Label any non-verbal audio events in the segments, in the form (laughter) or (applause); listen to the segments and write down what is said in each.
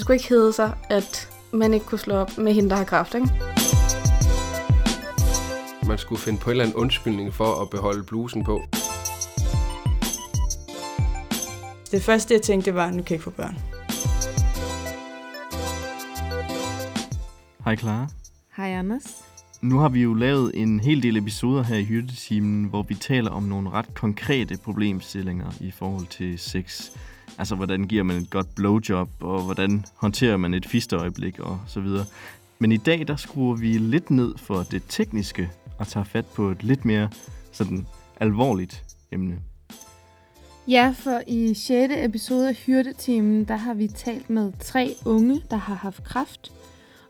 Det skulle ikke hedde sig, at man ikke kunne slå op med hende, der har kraft, ikke? Man skulle finde på en eller anden undskyldning for at beholde blusen på. Det første, jeg tænkte, var, at nu kan jeg ikke få børn. Hej Clara. Hej Anders. Nu har vi jo lavet en hel del episoder her i Hyrdetimen, hvor vi taler om nogle ret konkrete problemstillinger i forhold til sex. Altså, hvordan giver man et godt blowjob, og hvordan håndterer man et fisteøjeblik, og så videre. Men i dag, der skruer vi lidt ned for det tekniske, og tager fat på et lidt mere sådan alvorligt emne. Ja, for i 6. episode af Hyrdetimen, der har vi talt med tre unge, der har haft kræft.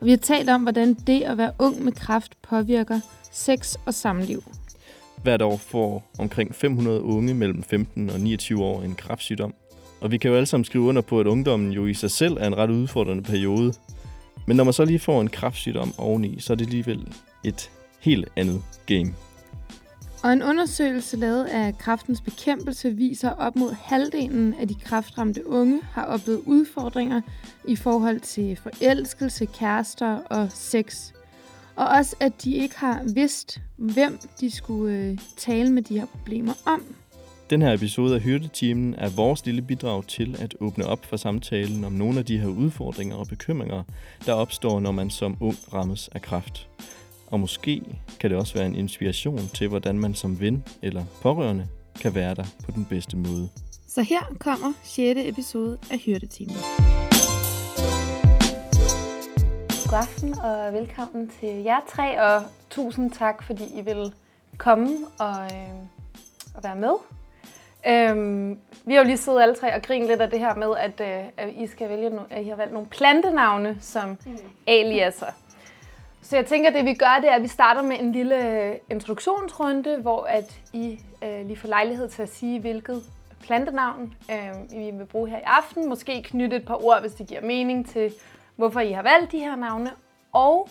Og vi har talt om, hvordan det at være ung med kræft påvirker sex og samliv. Hvert år får omkring 500 unge mellem 15 og 29 år en kræftsygdom. Og vi kan jo alle sammen skrive under på, at ungdommen jo i sig selv er en ret udfordrende periode. Men når man så lige får en kraftsygdom oveni, så er det alligevel et helt andet game. Og en undersøgelse lavet af Kraftens bekæmpelse viser, at op mod halvdelen af de kraftramte unge har oplevet udfordringer i forhold til forelskelse, kærester og sex. Og også, at de ikke har vidst, hvem de skulle øh, tale med de her problemer om. Den her episode af Hyrdetimen er vores lille bidrag til at åbne op for samtalen om nogle af de her udfordringer og bekymringer, der opstår, når man som ung rammes af kræft. Og måske kan det også være en inspiration til, hvordan man som ven eller pårørende kan være der på den bedste måde. Så her kommer 6. episode af Hyrdetimen. God aften og velkommen til jer tre, og tusind tak, fordi I vil komme og, øh, og være med. Øhm, vi har jo lige siddet alle tre og grinet lidt af det her med, at, øh, at I skal vælge, no- at I har valgt nogle plantenavne som aliaser. Så jeg tænker, at det vi gør, det er, at vi starter med en lille introduktionsrunde, hvor at I øh, lige får lejlighed til at sige, hvilket plantenavn øh, I vil bruge her i aften. Måske knytte et par ord, hvis det giver mening til, hvorfor I har valgt de her navne. Og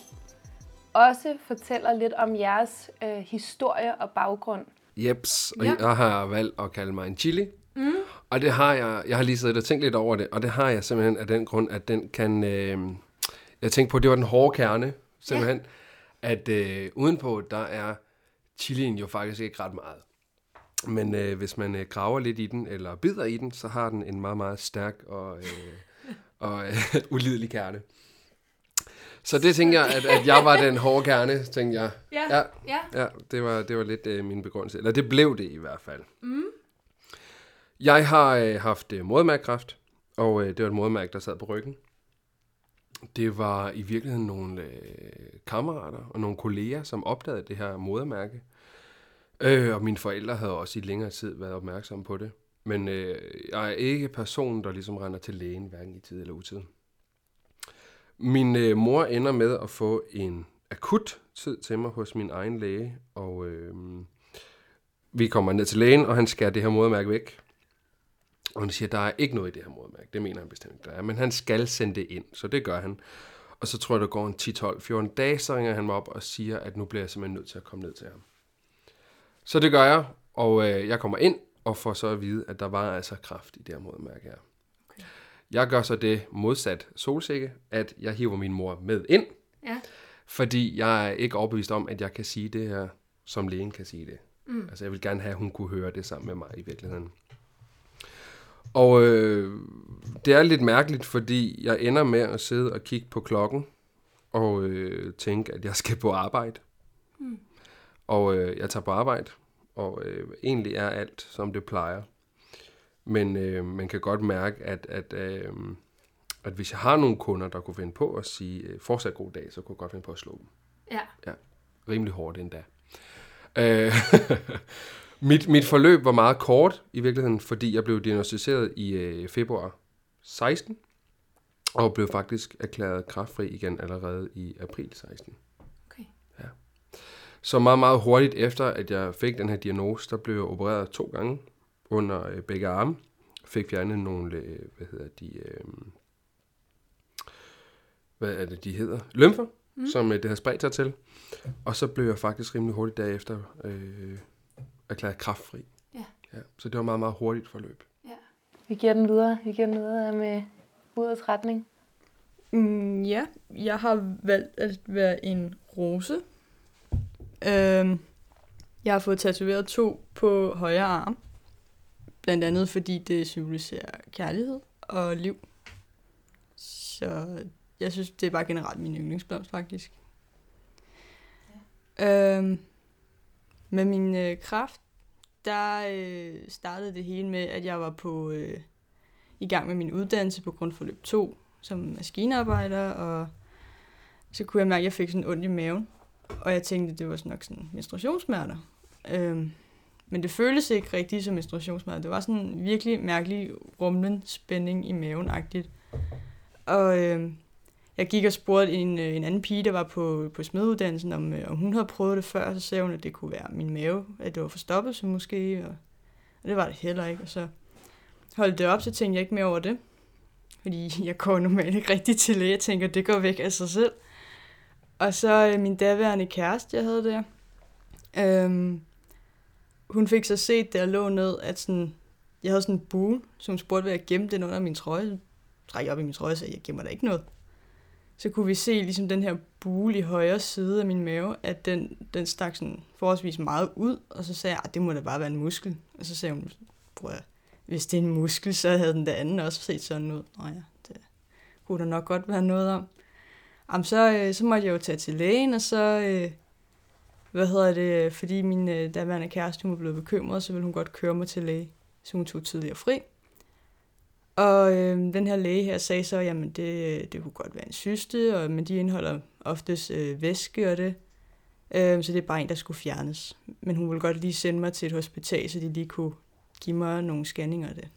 også fortæller lidt om jeres øh, historie og baggrund. Jeps, og Ja. jeg har valgt at kalde mig en chili. Mm. Og det har jeg, jeg har lige siddet og tænkt lidt over det, og det har jeg simpelthen af den grund, at den kan, øh, jeg tænkte på, at det var den hårde kerne, simpelthen, ja. at øh, udenpå, der er chilien jo faktisk ikke ret meget. Men øh, hvis man øh, graver lidt i den, eller bider i den, så har den en meget, meget stærk og, øh, (laughs) og øh, (laughs) ulidelig kerne. Så det tænker jeg, at, at jeg var den hårde kerne, tænkte jeg. Ja, Ja. ja. Ja, det var, det var lidt øh, min begrundelse. Eller det blev det i hvert fald. Mm. Jeg har øh, haft øh, modermærkekræft, og øh, det var et modermærke, der sad på ryggen. Det var i virkeligheden nogle øh, kammerater og nogle kolleger, som opdagede det her modermærke. Øh, og mine forældre havde også i længere tid været opmærksomme på det. Men øh, jeg er ikke personen, der ligesom render til lægen, hverken i tid eller utid. Min øh, mor ender med at få en akut tid til mig hos min egen læge, og øh, vi kommer ned til lægen, og han skærer det her modermærke væk. Og han siger, der er ikke noget i det her modermærke. Det mener han bestemt ikke, der er. Men han skal sende det ind, så det gør han. Og så tror jeg, der går en 10, 12, 14 dage, så ringer han mig op og siger, at nu bliver jeg simpelthen nødt til at komme ned til ham. Så det gør jeg, og øh, jeg kommer ind og får så at vide, at der var altså kraft i det her modermærke her. Jeg gør så det modsat solsikke, at jeg hiver min mor med ind, Ja. fordi jeg er ikke overbevist om, at jeg kan sige det her, som lægen kan sige det. Mm. Altså jeg vil gerne have, at hun kunne høre det sammen med mig i virkeligheden. Og øh, det er lidt mærkeligt, fordi jeg ender med at sidde og kigge på klokken, og øh, tænke, at jeg skal på arbejde. Mm. Og øh, jeg tager på arbejde, og øh, egentlig er alt, som det plejer. Men øh, man kan godt mærke, at, at, øh, at hvis jeg har nogle kunder, der kunne finde på at sige, øh, fortsat god dag, så kunne jeg godt finde på at slå dem. Ja. Ja, rimelig hårdt endda. Øh, (laughs) mit, mit forløb var meget kort i virkeligheden, fordi jeg blev diagnosticeret i øh, februar 16, og blev faktisk erklæret kraftfri igen allerede i april 16. Okay. Ja. Så meget, meget hurtigt efter, at jeg fik den her diagnose, der blev jeg opereret to gange under øh, begge arme. Fik fjernet nogle, øh, hvad hedder de, øh, hvad er det, de hedder? Lymfer, mm. som øh, det har spredt sig til. Og så blev jeg faktisk rimelig hurtigt derefter øh, erklæret kraftfri. Ja. ja. Så det var meget, meget hurtigt forløb. Vi giver den videre. Vi giver den videre med udets retning. Mm, ja, jeg har valgt at være en rose. Øhm, jeg har fået tatoveret to på højre arm. Blandt andet fordi det symboliserer kærlighed og liv. Så jeg synes, det er bare generelt min yndlingsblomst, faktisk. Ja. Øhm, med min øh, kraft, der øh, startede det hele med, at jeg var på øh, i gang med min uddannelse på grundforløb 2 som maskinearbejder, og så kunne jeg mærke, at jeg fik sådan ondt i maven. Og jeg tænkte, det var sådan nok sådan menstruationssmerter. Øhm, men det føltes ikke rigtigt som menstruationsmad. Det var sådan en virkelig mærkelig rumlen spænding i maven-agtigt. Og øh, jeg gik og spurgte en, øh, en anden pige, der var på, på smeduddannelsen, om, øh, om hun havde prøvet det før. Så sagde hun, at det kunne være min mave, at det var forstoppet så måske. Og, og det var det heller ikke. Og så holdt det op, så tænkte jeg ikke mere over det. Fordi jeg går normalt ikke rigtig til læge. Jeg tænker, det går væk af sig selv. Og så øh, min daværende kæreste, jeg havde der, øhm, hun fik så set, da jeg lå ned, at sådan, jeg havde sådan en bue, som spurgte, hvad jeg gemte den under min trøje. Så træk op i min trøje så jeg gemmer der ikke noget. Så kunne vi se ligesom den her bule i højre side af min mave, at den, den stak sådan forholdsvis meget ud, og så sagde jeg, at det må da bare være en muskel. Og så sagde hun, prøv at hvis det er en muskel, så havde den der anden også set sådan ud. Nå ja, det kunne der nok godt være noget om. Jamen, så, øh, så måtte jeg jo tage til lægen, og så, øh, hvad hedder det, fordi min øh, daværende kæreste, hun var blevet bekymret, så ville hun godt køre mig til læge, så hun tog tidligere fri. Og øh, den her læge her sagde så, jamen det, det kunne godt være en syste, og, men de indeholder oftest øh, væske og det. Øh, så det er bare en, der skulle fjernes. Men hun ville godt lige sende mig til et hospital, så de lige kunne give mig nogle scanninger af det.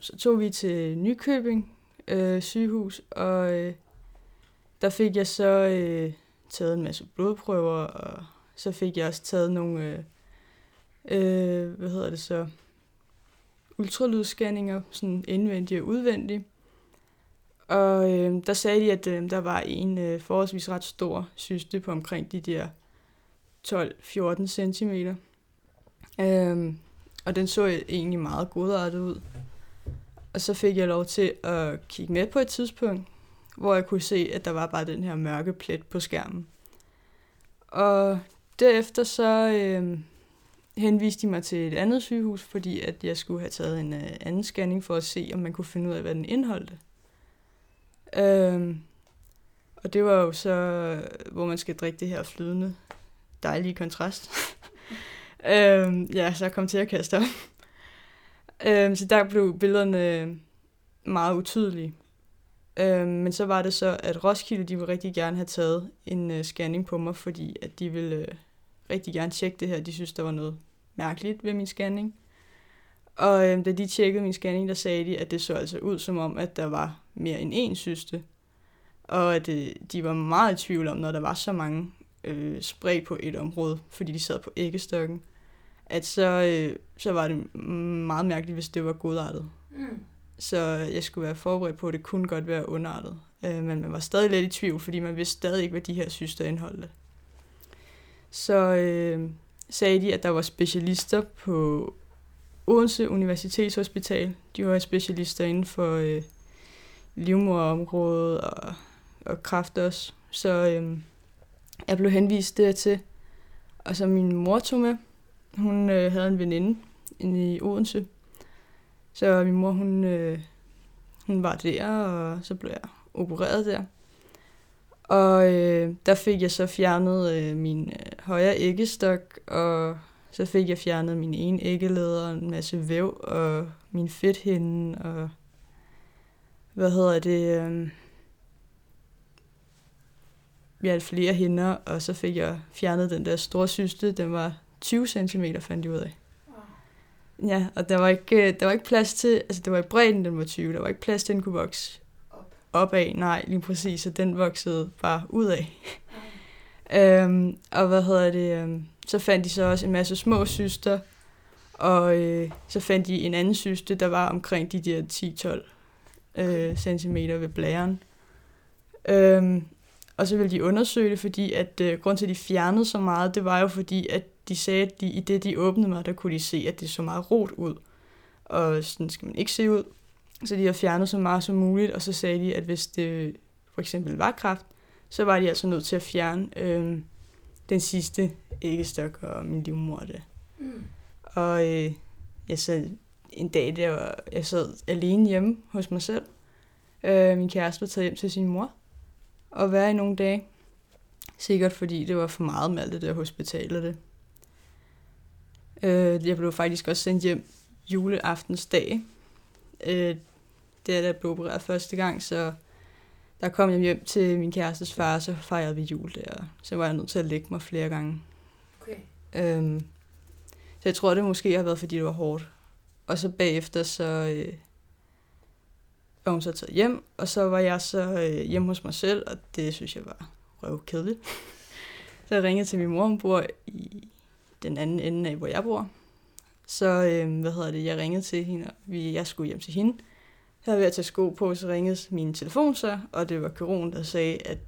Så tog vi til Nykøbing øh, sygehus, og øh, der fik jeg så øh, taget en masse blodprøver, og så fik jeg også taget nogle, øh, øh, hvad hedder det så, ultralydsscanninger, sådan indvendige og udvendige. Og øh, der sagde de, at øh, der var en øh, forholdsvis ret stor syste på omkring de der 12-14 cm. Øh, og den så egentlig meget godartet ud. Og så fik jeg lov til at kigge med på et tidspunkt, hvor jeg kunne se, at der var bare den her mørke plet på skærmen. Og derefter så øh, henviste de mig til et andet sygehus, fordi at jeg skulle have taget en øh, anden scanning for at se, om man kunne finde ud af, hvad den indeholdte. Øh, og det var jo så, hvor man skal drikke det her flydende, dejlige kontrast. (laughs) øhm, ja, så jeg kom til at kaste op. øhm, så der blev billederne meget utydelige. Øhm, men så var det så, at Roskilde, de ville rigtig gerne have taget en øh, scanning på mig, fordi at de ville øh, rigtig gerne tjekke det her. De synes, der var noget mærkeligt ved min scanning. Og øh, da de tjekkede min scanning, der sagde de, at det så altså ud som om, at der var mere end én syste. Og at øh, de var meget i tvivl om, når der var så mange øh, spredt på et område, fordi de sad på æggestokken, at så, øh, så var det meget mærkeligt, hvis det var godartet. Mm. Så jeg skulle være forberedt på, at det kunne godt være underartet. Øh, men man var stadig lidt i tvivl, fordi man vidste stadig ikke, hvad de her syster indeholdte. Så øh, sagde de, at der var specialister på Odense Universitetshospital. De var specialister inden for øh, livmorområdet og, og kræft også. Så øh, jeg blev henvist dertil. Og så min mor tog med. Hun øh, havde en veninde inde i Odense. Så min mor, hun, øh, hun var der, og så blev jeg opereret der. Og øh, der fik jeg så fjernet øh, min øh, højre æggestok, og så fik jeg fjernet min ene æggeleder, en masse væv, og min fedthinde, og hvad hedder det, øh, jeg havde flere hinder, og så fik jeg fjernet den der store syste. Den var 20 cm, fandt jeg ud af. Ja, og der var, ikke, øh, der var ikke plads til, altså det var i bredden, den var 20, der var ikke plads til, den kunne vokse op. opad. Nej, lige præcis, så den voksede bare ud af. (laughs) øhm, og hvad hedder det, øhm, så fandt de så også en masse små syster, og øh, så fandt de en anden syste, der var omkring de der 10-12 øh, cm ved blæren. Øhm, og så ville de undersøge det, fordi at øh, grund til, at de fjernede så meget, det var jo fordi, at de sagde, at de, i det, de åbnede mig, der kunne de se, at det så meget rot ud. Og sådan skal man ikke se ud. Så de har fjernet så meget som muligt, og så sagde de, at hvis det for eksempel var kræft, så var de altså nødt til at fjerne øh, den sidste æggestok og min livmorte. Mm. Og øh, jeg sad en dag, der var, jeg sad alene hjemme hos mig selv. Øh, min kæreste var taget hjem til sin mor og være i nogle dage. Sikkert fordi det var for meget med alt det der hospital og det. Øh, jeg blev faktisk også sendt hjem juleaftensdag. Øh, det er der blev opereret første gang, så der kom jeg hjem til min kærestes far, så fejrede vi jul der. Så var jeg nødt til at lægge mig flere gange. Okay. Øhm, så jeg tror, det måske har været, fordi det var hårdt. Og så bagefter, så øh, var hun så taget hjem, og så var jeg så øh, hjemme hos mig selv, og det synes jeg var røvkedeligt. (laughs) så jeg ringede til min mor, hun bor i den anden ende af, hvor jeg bor. Så, øh, hvad hedder det, jeg ringede til hende, og vi, jeg skulle hjem til hende. Jeg havde ved at tage sko på, så ringede min telefon så, og det var Karon, der sagde, at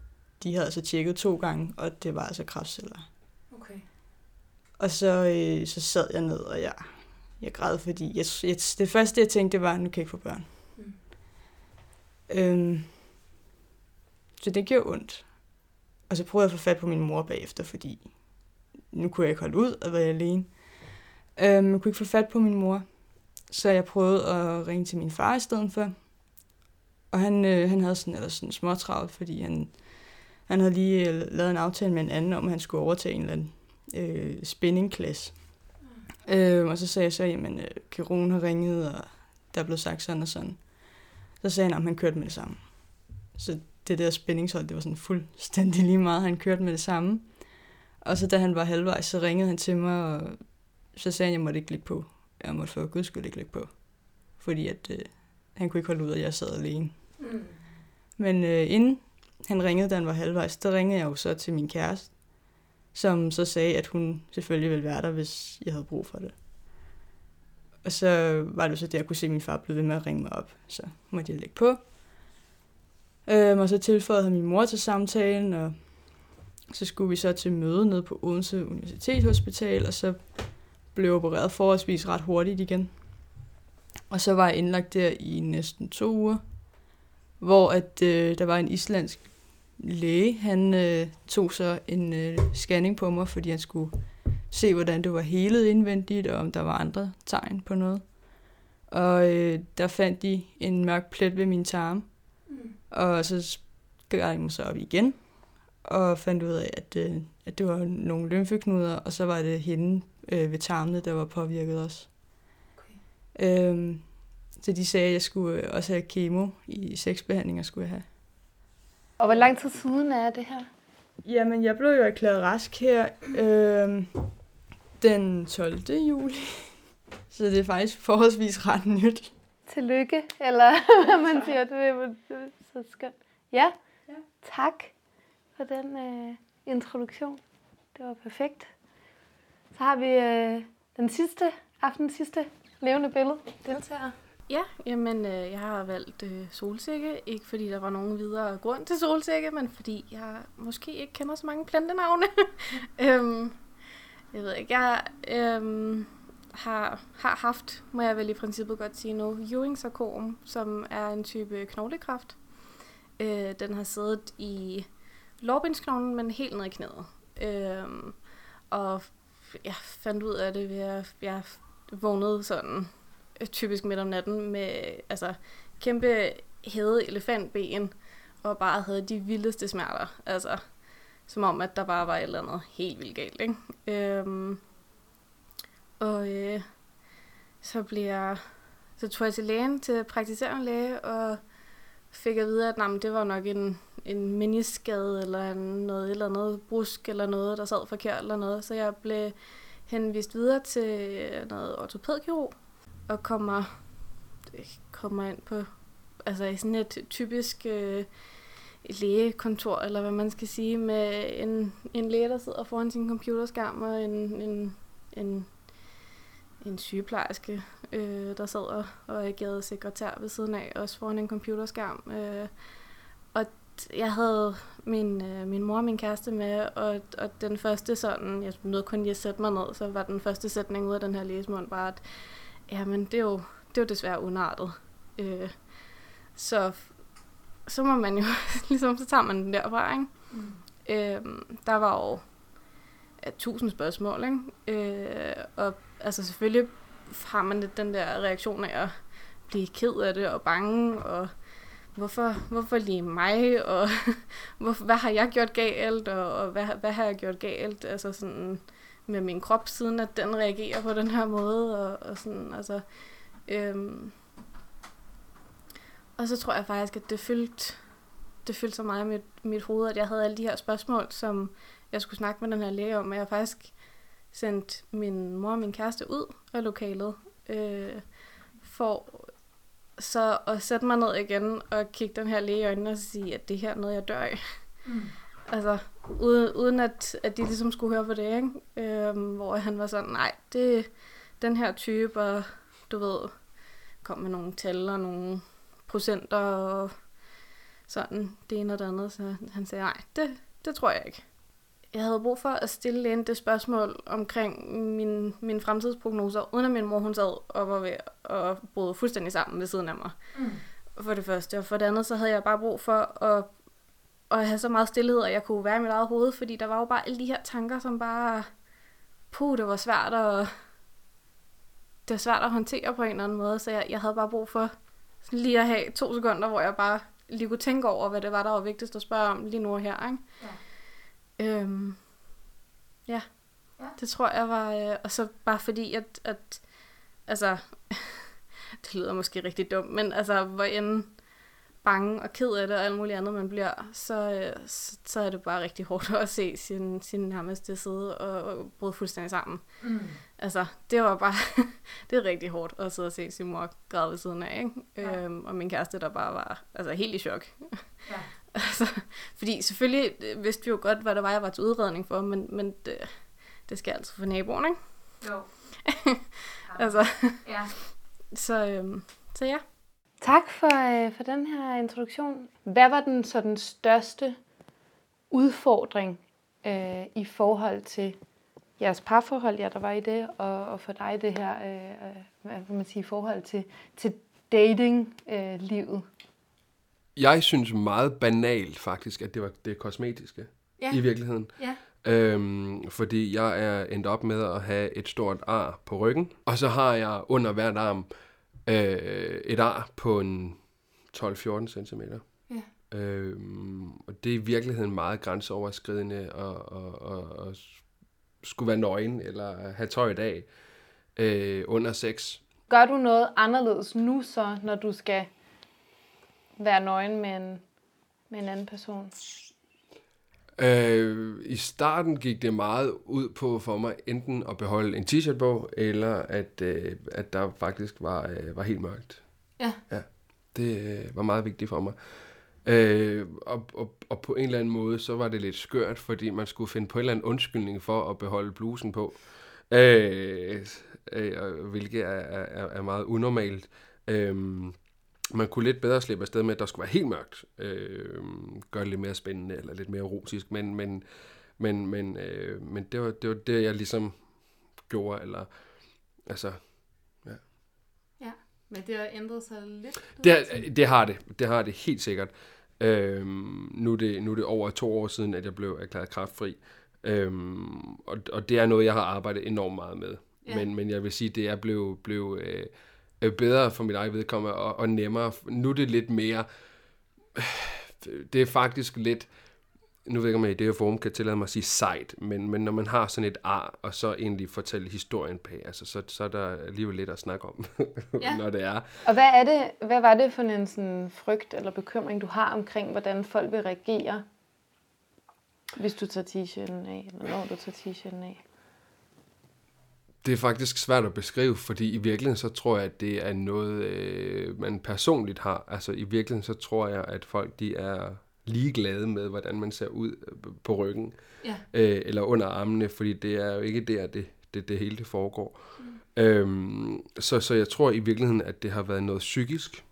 de havde altså tjekket to gange, og det var altså kræftceller. Okay. Og så, øh, så sad jeg ned, og jeg, jeg græd, fordi jeg, jeg, det første, jeg tænkte, det var, nu kan jeg ikke få børn. Mm. Øhm, så det gjorde ondt. Og så prøvede jeg at få fat på min mor bagefter, fordi nu kunne jeg ikke holde ud at være alene. Øhm, jeg kunne ikke få fat på min mor, så jeg prøvede at ringe til min far i stedet for. Og han, øh, han havde sådan, eller sådan småtravlt, fordi han, han havde lige øh, lavet en aftale med en anden om, at han skulle overtage en eller anden øh, spinningklasse. Mm. Øh, og så sagde jeg så, jamen, øh, Kiron har ringet, og der blev sagt sådan og sådan. Så sagde han, at han kørte med det samme. Så det der spændingshold, det var sådan fuldstændig lige meget, han kørte med det samme. Og så da han var halvvejs, så ringede han til mig, og så sagde han, at jeg måtte ikke ligge på. Jeg måtte for guds skyld ikke ligge på. Fordi at, øh, han kunne ikke holde ud, at jeg sad alene. Mm. Men øh, inden han ringede, da han var halvvejs, der ringede jeg jo så til min kæreste, som så sagde, at hun selvfølgelig ville være der, hvis jeg havde brug for det. Og så var det så det, jeg kunne se, at min far blev ved med at ringe mig op. Så måtte jeg lægge på. Øhm, og så tilføjede han min mor til samtalen, og så skulle vi så til møde nede på Odense Universitetshospital, og så blev opereret forholdsvis ret hurtigt igen. Og så var jeg indlagt der i næsten to uger, hvor at, øh, der var en islandsk læge, han øh, tog så en øh, scanning på mig, fordi han skulle se, hvordan det var helet indvendigt, og om der var andre tegn på noget. Og øh, der fandt de en mørk plet ved min tarm, mm. og så gør jeg mig så op igen, og fandt ud af, at, øh, at det var nogle lymfeknuder, og så var det hende øh, ved tarmene, der var påvirket også. Okay. Øhm, så de sagde, at jeg skulle øh, også have kemo i seks behandlinger, skulle jeg have. Og hvor lang tid siden er det her? Jamen, jeg blev jo erklæret rask her øh, den 12. juli. (laughs) Så det er faktisk forholdsvis ret nyt. Tillykke, eller (laughs) hvad man siger. Det er så skønt. Ja, ja. tak for den øh, introduktion. Det var perfekt. Så har vi øh, den sidste, aften, sidste levende billede deltager. Ja, jamen øh, jeg har valgt øh, solsikke, ikke fordi der var nogen videre grund til solsikke, men fordi jeg måske ikke kender så mange plantenavne. (laughs) øhm, jeg ved ikke, jeg øhm, har, har haft, må jeg vel i princippet godt sige nu, Ewing-sarkom, som er en type knoglekræft. Øh, den har siddet i lårbindsknoglen, men helt ned i knæet. Øhm, og jeg fandt ud af det ved at jeg vågnede sådan øh, typisk midt om natten med altså kæmpe hæde elefantben og bare havde de vildeste smerter. Altså som om, at der bare var et eller andet helt vildt galt. Ikke? Øhm, og øh, så blev jeg, så tog jeg til lægen, til praktiserende læge, og fik at vide, at nej, det var nok en, en miniskade, eller en, noget, eller noget brusk, eller noget, der sad forkert, eller noget. Så jeg blev henvist videre til øh, noget ortopædkirurg, og kommer, øh, kommer ind på altså i sådan et typisk øh, lægekontor, eller hvad man skal sige, med en, en læge, der sidder foran sin computerskærm, og en, en, en, en sygeplejerske, øh, der sad og agerede sekretær ved siden af, også foran en computerskærm. Øh, og jeg havde min, øh, min mor og min kæreste med, og, og den første sådan, jeg nåede kun lige at sætte mig ned, så var den første sætning ud af den her læsemund bare, at jamen, det er jo, det er jo desværre unartet. Øh, så, så må man jo, (laughs) ligesom, så tager man den derfra, ikke? Mm. Øh, der var jo ja, tusind spørgsmål, ikke? Øh, og altså selvfølgelig har man lidt den der reaktion af at blive ked af det og bange, og hvorfor, hvorfor lige mig, og (laughs) hvor, hvad har jeg gjort galt, og, og hvad, hvad har jeg gjort galt, altså sådan med min krop, siden at den reagerer på den her måde, og, og sådan, altså, øhm, og så tror jeg faktisk, at det fyldte, det fyldte så meget i mit, mit hoved, at jeg havde alle de her spørgsmål, som jeg skulle snakke med den her læge om, og jeg faktisk sendt min mor og min kæreste ud af lokalet, øh, for så at sætte mig ned igen og kigge den her læge i øjnene og sige, at det her er noget, jeg dør i. Mm. altså, uden, uden at, at de ligesom skulle høre på det, ikke? Øhm, hvor han var sådan, nej, det er den her type, og du ved, kom med nogle tal og nogle procenter og sådan, det ene og det andet. Så han sagde, nej, det, det tror jeg ikke jeg havde brug for at stille ind det spørgsmål omkring min, min fremtidsprognoser, uden at min mor hun sad og var ved at bryde fuldstændig sammen ved siden af mig. Mm. For det første. Og for det andet, så havde jeg bare brug for at, at have så meget stillhed, at jeg kunne være i mit eget hoved, fordi der var jo bare alle de her tanker, som bare... Puh, det var svært at... Det var svært at håndtere på en eller anden måde, så jeg, jeg havde bare brug for lige at have to sekunder, hvor jeg bare lige kunne tænke over, hvad det var, der var vigtigst at spørge om lige nu og her. Ikke? Ja. Øhm, ja. ja, det tror jeg var, øh, og så bare fordi, at, at altså, (laughs) det lyder måske rigtig dumt, men altså, hvor end bange og ked af det og alt muligt andet man bliver, så, øh, så, så er det bare rigtig hårdt (laughs) at se sin, sin nærmeste sidde og, og bryde fuldstændig sammen. Mm. Altså, det var bare, (laughs) det er rigtig hårdt at sidde og se sin mor græde ved siden af, ikke? Ja. Øhm, og min kæreste, der bare var altså, helt i chok. Ja. (laughs) Altså, fordi selvfølgelig øh, vidste vi jo godt, hvad der var, jeg var til udredning for, men, men det, det skal altså for naboen, ikke? Jo. (laughs) altså, ja. (laughs) Så, øhm, så ja. Tak for, øh, for den her introduktion. Hvad var den så den største udfordring øh, i forhold til jeres parforhold, ja, der var i det, og, og for dig det her, øh, øh hvad kan man sige, i forhold til, til dating-livet? Øh, jeg synes meget banalt faktisk, at det var det kosmetiske ja. i virkeligheden. Ja. Øhm, fordi jeg er endt op med at have et stort ar på ryggen, og så har jeg under hvert arm øh, et ar på en 12-14 cm. Ja. Øhm, og det er i virkeligheden meget grænseoverskridende og, og, og, og skulle være nøgen eller have tøj i dag øh, under sex. Gør du noget anderledes nu så, når du skal være nøgen med en, med en anden person? Øh, I starten gik det meget ud på for mig enten at beholde en t-shirt på, eller at, øh, at der faktisk var, øh, var helt mørkt. Ja. ja. Det øh, var meget vigtigt for mig. Øh, og, og, og på en eller anden måde, så var det lidt skørt, fordi man skulle finde på en eller anden undskyldning for at beholde blusen på. Øh, øh, hvilket er, er, er meget unormalt. Øh, man kunne lidt bedre slippe afsted med, at der skulle være helt mørkt. Øh, gøre det lidt mere spændende, eller lidt mere erotisk, men, men, men, men, øh, men det, var, det var det, jeg ligesom gjorde, eller altså, ja. Ja, men det har ændret sig lidt? Det, det har det, det har det helt sikkert. Øh, nu, er det, nu er det over to år siden, at jeg blev erklæret kraftfri, øh, og, og det er noget, jeg har arbejdet enormt meget med. Ja. Men, men jeg vil sige, det er blevet, blev, øh, øh, bedre for mit eget vedkommende og, og nemmere. Nu er det lidt mere... Det er faktisk lidt... Nu ved jeg ikke, om jeg i det her form kan tillade mig at sige sejt, men, men når man har sådan et ar, og så egentlig fortælle historien på, altså, så, så er der alligevel lidt at snakke om, (laughs) ja. når det er. Og hvad, er det, hvad var det for en sådan frygt eller bekymring, du har omkring, hvordan folk vil reagere, hvis du tager t-shirten af, eller når du tager t-shirten af? Det er faktisk svært at beskrive, fordi i virkeligheden så tror jeg, at det er noget, øh, man personligt har. Altså i virkeligheden så tror jeg, at folk de er ligeglade med, hvordan man ser ud øh, på ryggen ja. øh, eller under armene, fordi det er jo ikke der, det, det, det hele det foregår. Mm. Øhm, så, så jeg tror i virkeligheden, at det har været noget psykisk.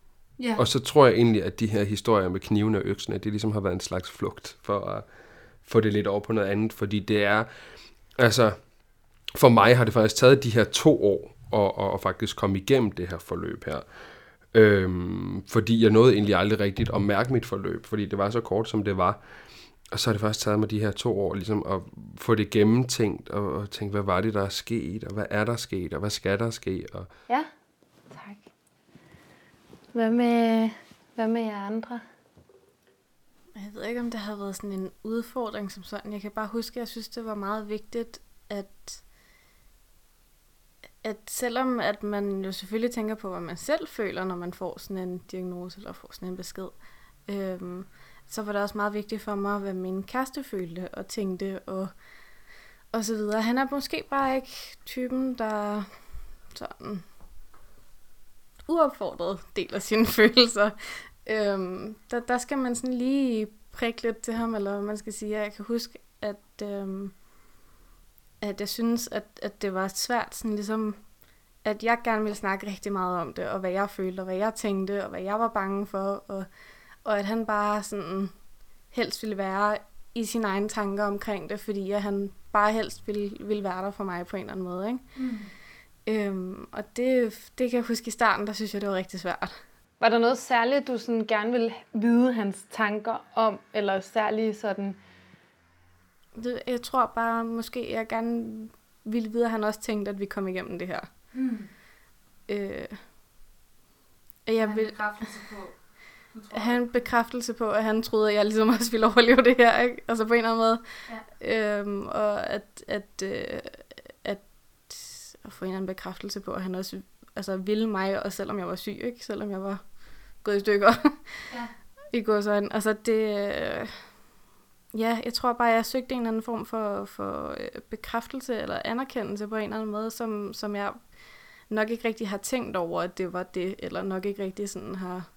Ja. Og så tror jeg egentlig, at de her historier med knivene og øksene, det ligesom har været en slags flugt for at få det lidt over på noget andet, fordi det er, altså for mig har det faktisk taget de her to år og, og, og faktisk komme igennem det her forløb her. Øhm, fordi jeg nåede egentlig aldrig rigtigt at mærke mit forløb, fordi det var så kort, som det var. Og så har det først taget mig de her to år ligesom at få det gennemtænkt og, og tænke, hvad var det, der er sket, og hvad er der sket, og hvad skal der ske? Og Ja, tak. Hvad med, hvad med jer andre? Jeg ved ikke, om det har været sådan en udfordring som sådan. Jeg kan bare huske, at jeg synes, det var meget vigtigt, at, at selvom at man jo selvfølgelig tænker på, hvad man selv føler, når man får sådan en diagnose eller får sådan en besked, øhm, så var det også meget vigtigt for mig, hvad min kæreste følte og tænkte og, og så videre. Han er måske bare ikke typen, der sådan uopfordret deler sine (laughs) følelser. Øhm, der, der skal man sådan lige prikke lidt til ham, eller hvad man skal sige. Jeg kan huske, at, øhm, at jeg synes, at, at det var svært, sådan ligesom, at jeg gerne ville snakke rigtig meget om det, og hvad jeg følte, og hvad jeg tænkte, og hvad jeg var bange for, og, og at han bare sådan helst ville være i sine egne tanker omkring det, fordi at han bare helst ville, ville være der for mig på en eller anden måde. Ikke? Mm. Øhm, og det, det kan jeg huske i starten, der synes jeg, det var rigtig svært. Var der noget særligt, du sådan gerne ville vide hans tanker om, eller særligt sådan... Det, jeg tror bare, måske jeg gerne ville vide, at han også tænkte, at vi kom igennem det her. Hmm. Øh, jeg vil bekræftelse på. have en bekræftelse på, at han troede, at jeg ligesom også ville overleve det her, ikke? Altså på en eller anden måde. Ja. Øhm, og at, at, øh, at, at få en eller anden bekræftelse på, at han også altså, ville mig, og selvom jeg var syg, ikke? Selvom jeg var gået i stykker. Ja. (laughs) I går sådan. Altså det... Øh, ja, jeg tror bare, jeg søgte en eller anden form for, for øh, bekræftelse eller anerkendelse på en eller anden måde, som, som jeg nok ikke rigtig har tænkt over, at det var det, eller nok ikke rigtig sådan har,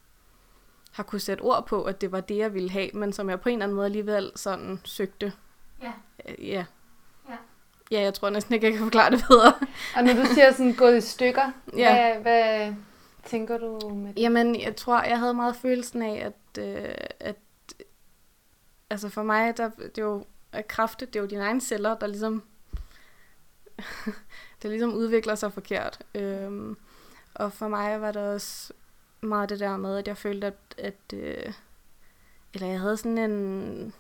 har kunne sætte ord på, at det var det, jeg ville have, men som jeg på en eller anden måde alligevel sådan søgte. Ja. Øh, ja. Ja. Ja, jeg tror næsten ikke, jeg kan forklare det bedre. Og når du siger sådan gået i stykker, (laughs) Ja. hvad, hvad tænker du med det? Jamen, jeg tror, jeg havde meget følelsen af, at, øh, at altså for mig, der, det er jo at kræfte, det er jo dine egne celler, der ligesom, (laughs) der ligesom udvikler sig forkert. Øhm, og for mig var det også meget det der med, at jeg følte, at, at øh, eller jeg havde sådan en,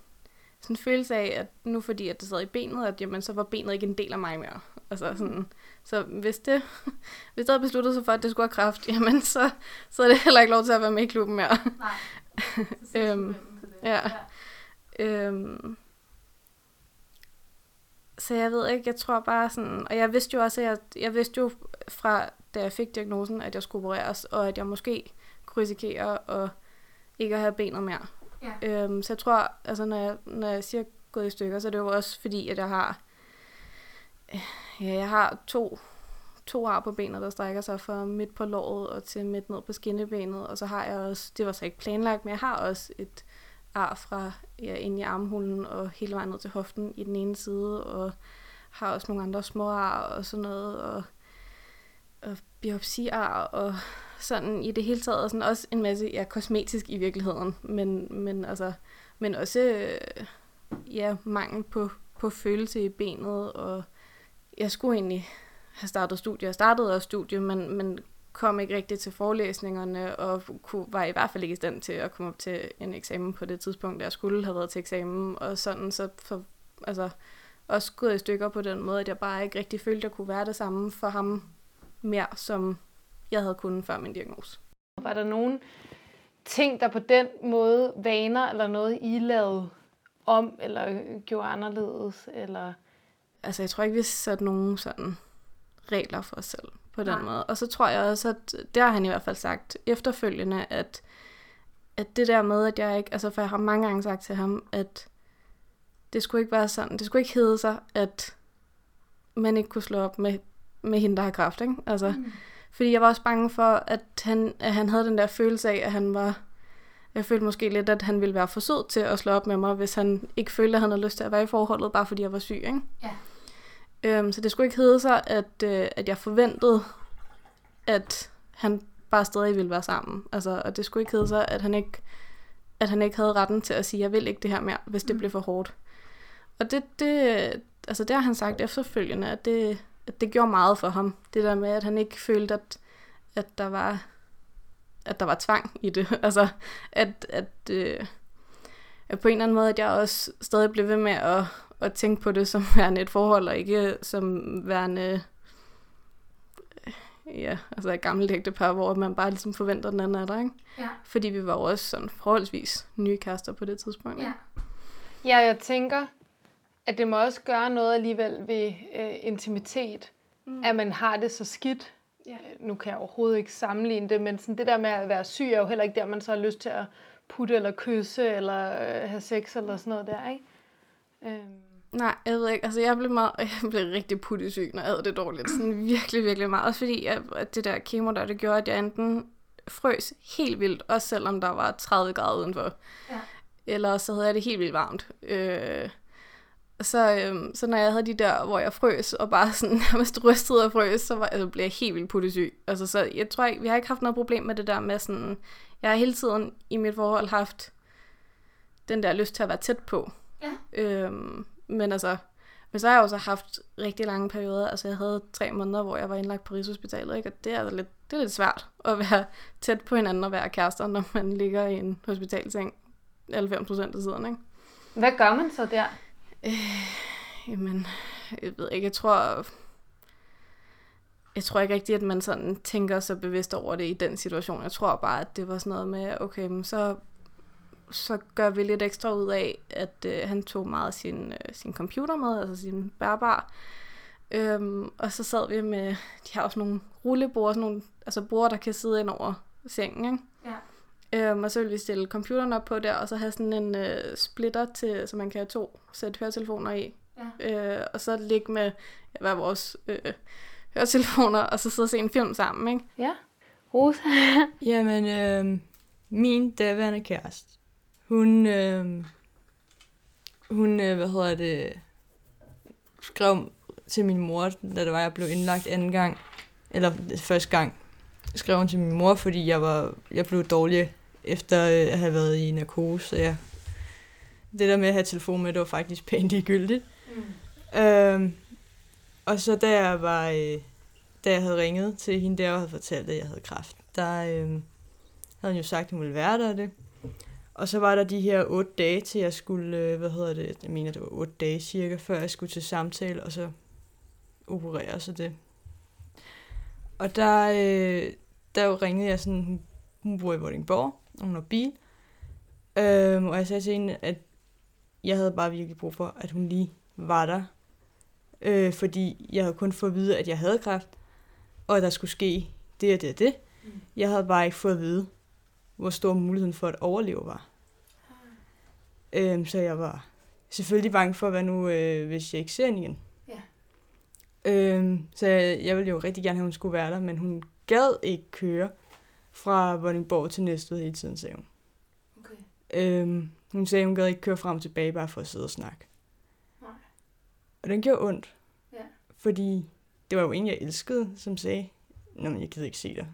sådan en følelse af, at nu fordi at det sad i benet, at jamen, så var benet ikke en del af mig mere. Altså sådan, så hvis det, (laughs) hvis det havde besluttet sig for, at det skulle have kraft, (laughs) jamen så, så er det heller ikke lov til at være med i klubben mere. Nej. Øhm, ja. Øhm, så jeg ved ikke, jeg tror bare sådan, og jeg vidste jo også, at jeg, jeg vidste jo fra, da jeg fik diagnosen, at jeg skulle opereres, og at jeg måske kunne risikere at ikke at have benet mere. Ja. Øhm, så jeg tror, altså når jeg, når jeg siger gået i stykker, så er det jo også fordi, at jeg har, ja, jeg har to, to ar på benet, der strækker sig fra midt på låret og til midt ned på skinnebenet, og så har jeg også, det var så ikke planlagt, men jeg har også et ar fra ja, ind i armhulen og hele vejen ned til hoften i den ene side, og har også nogle andre små ar og sådan noget, og, og biopsiar og sådan i det hele taget, og sådan også en masse ja, kosmetisk i virkeligheden, men, men, altså, men også øh, ja, mangel på, på følelse i benet, og jeg skulle egentlig have startet studie. Jeg startede også studie, men, men kom ikke rigtig til forelæsningerne, og kunne, var i hvert fald ikke i stand til at komme op til en eksamen på det tidspunkt, da jeg skulle have været til eksamen, og sådan, så for, altså, også gået i stykker på den måde, at jeg bare ikke rigtig følte, at jeg kunne være det samme for ham mere, som jeg havde kunnet før min diagnose. Var der nogen ting, der på den måde, vaner eller noget, I lavede om, eller gjorde anderledes, eller... Altså, jeg tror ikke, vi satte nogen sådan regler for os selv på den Nej. måde. Og så tror jeg også, at det har han i hvert fald sagt efterfølgende, at, at det der med, at jeg ikke, altså for jeg har mange gange sagt til ham, at det skulle ikke være sådan, det skulle ikke hedde sig, at man ikke kunne slå op med, med hende, der har kraft, ikke? Altså, mm. fordi jeg var også bange for, at han, at han havde den der følelse af, at han var, jeg følte måske lidt, at han ville være for sød til at slå op med mig, hvis han ikke følte, at han havde lyst til at være i forholdet, bare fordi jeg var syg, ikke? Ja. Øhm, så det skulle ikke hedde sig, at, øh, at jeg forventede, at han bare stadig ville være sammen. Altså, og det skulle ikke hedde sig, at han ikke, at han ikke havde retten til at sige, jeg vil ikke det her mere, hvis det blev for hårdt. Og det, det, altså det har han sagt efterfølgende, at det, at det gjorde meget for ham. Det der med, at han ikke følte, at, at der var at der var tvang i det. (laughs) altså, at, at, øh, at på en eller anden måde, at jeg også stadig blev ved med at, at tænke på det som (laughs) værende et forhold, og ikke som værende ja, altså et gammelt ægtepar, hvor man bare ligesom forventer den anden af dig, ikke? Ja. Fordi vi var jo også sådan forholdsvis nye kærester på det tidspunkt. ikke? Ja, jeg tænker, at det må også gøre noget alligevel ved øh, intimitet, mm. at man har det så skidt. Ja. Øh, Nu kan jeg overhovedet ikke sammenligne det, men sådan det der med at være syg er jo heller ikke der, man så har lyst til at putte eller kysse eller øh, have sex eller sådan noget der, ikke? Øhm. Nej, jeg ved ikke. Altså, jeg blev, meget, (laughs) jeg blev rigtig puttesyg, når jeg havde det dårligt. Sådan virkelig, virkelig meget. Også fordi, jeg, at det der kemo der, det gjorde, at jeg enten frøs helt vildt, også selvom der var 30 grader udenfor. Ja. Eller så havde jeg det helt vildt varmt. Øh, så, øh, så når jeg havde de der, hvor jeg frøs, og bare sådan (laughs) nærmest rystede og frøs, så var, altså, blev jeg helt vildt puttesyg. Altså, så jeg tror ikke, vi har ikke haft noget problem med det der med sådan, jeg har hele tiden i mit forhold haft den der lyst til at være tæt på. Ja. Øhm, men altså, men så har jeg også haft rigtig lange perioder. Altså, jeg havde tre måneder, hvor jeg var indlagt på Rigshospitalet, ikke? Og det er, lidt, det er lidt svært at være tæt på hinanden og være kærester, når man ligger i en hospitalseng 90 procent af tiden, ikke? Hvad gør man så der? Jamen, jeg ved ikke, jeg tror... Jeg tror ikke rigtigt, at man sådan tænker så bevidst over det i den situation. Jeg tror bare, at det var sådan noget med, okay, så, så gør vi lidt ekstra ud af, at øh, han tog meget sin, øh, sin computer med, altså sin bærbar. Øhm, og så sad vi med, de har også nogle rullebord, sådan nogle, altså bord, der kan sidde ind over sengen, ikke? Ja. Øhm, og så ville vi stille computeren op på der, og så have sådan en øh, splitter, til, så man kan have to sæt høretelefoner i. Ja. Øh, og så ligge med ja, hver vores øh, høretelefoner, og så sidde og se en film sammen, ikke? Ja. Rosa? (laughs) Jamen, øh, min daværende kæreste, hun, øh, hun, øh, hvad hedder det, skrev til min mor, da det var, jeg blev indlagt anden gang, eller første gang, skrev hun til min mor, fordi jeg var, jeg blev dårlig efter øh, at have været i narkose, så jeg, det der med at have telefon med, det var faktisk (laughs) pænt ligegyldigt. Mm. Øhm, og så da jeg var, øh, da jeg havde ringet til hende der og havde fortalt, at jeg havde kræft, der øh, havde hun jo sagt, at hun ville være der det. Og så var der de her otte dage til jeg skulle, øh, hvad hedder det, jeg mener det var otte dage cirka, før jeg skulle til samtale, og så operere så det. Og der, øh, der ringede jeg sådan, hun, bor i Vordingborg, og hun har bil. Øhm, og jeg sagde til hende, at jeg havde bare virkelig brug for, at hun lige var der. Øh, fordi jeg havde kun fået at vide, at jeg havde kræft, og at der skulle ske det og det og det. Mm. Jeg havde bare ikke fået at vide, hvor stor muligheden for at overleve var. Øhm, så jeg var selvfølgelig bange for, hvad nu, øh, hvis jeg ikke ser hende igen. Ja. Øhm, så jeg, jeg ville jo rigtig gerne have, at hun skulle være der, men hun gad ikke køre fra Vordingborg til Næstved hele tiden, sagde hun. Okay. Øhm, hun sagde, hun gad ikke køre frem og tilbage, bare for at sidde og snakke. Nej. Og den gjorde ondt. Ja. Fordi det var jo en, jeg elskede, som sagde, Nå, men jeg gider ikke se dig.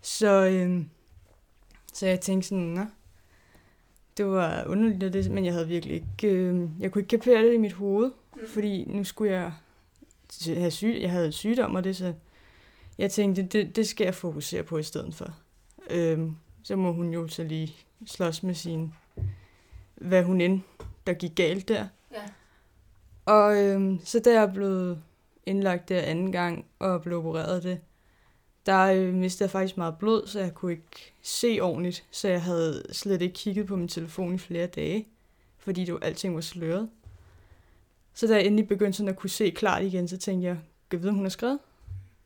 Så, øhm, så jeg tænkte sådan, Nå, det var underligt, og det, men jeg havde virkelig ikke, øh, jeg kunne ikke kapere det i mit hoved, mm. fordi nu skulle jeg have syg, jeg havde sygdom og det, så jeg tænkte, det, det skal jeg fokusere på i stedet for. Øhm, så må hun jo så lige slås med sin, hvad hun end, der gik galt der. Ja. Og øhm, så da jeg blev indlagt der anden gang og blev opereret det, der øh, mistede jeg faktisk meget blod, så jeg kunne ikke se ordentligt. Så jeg havde slet ikke kigget på min telefon i flere dage, fordi det alting var sløret. Så da jeg endelig begyndte sådan at kunne se klart igen, så tænkte jeg, kan vide, om hun har skrevet?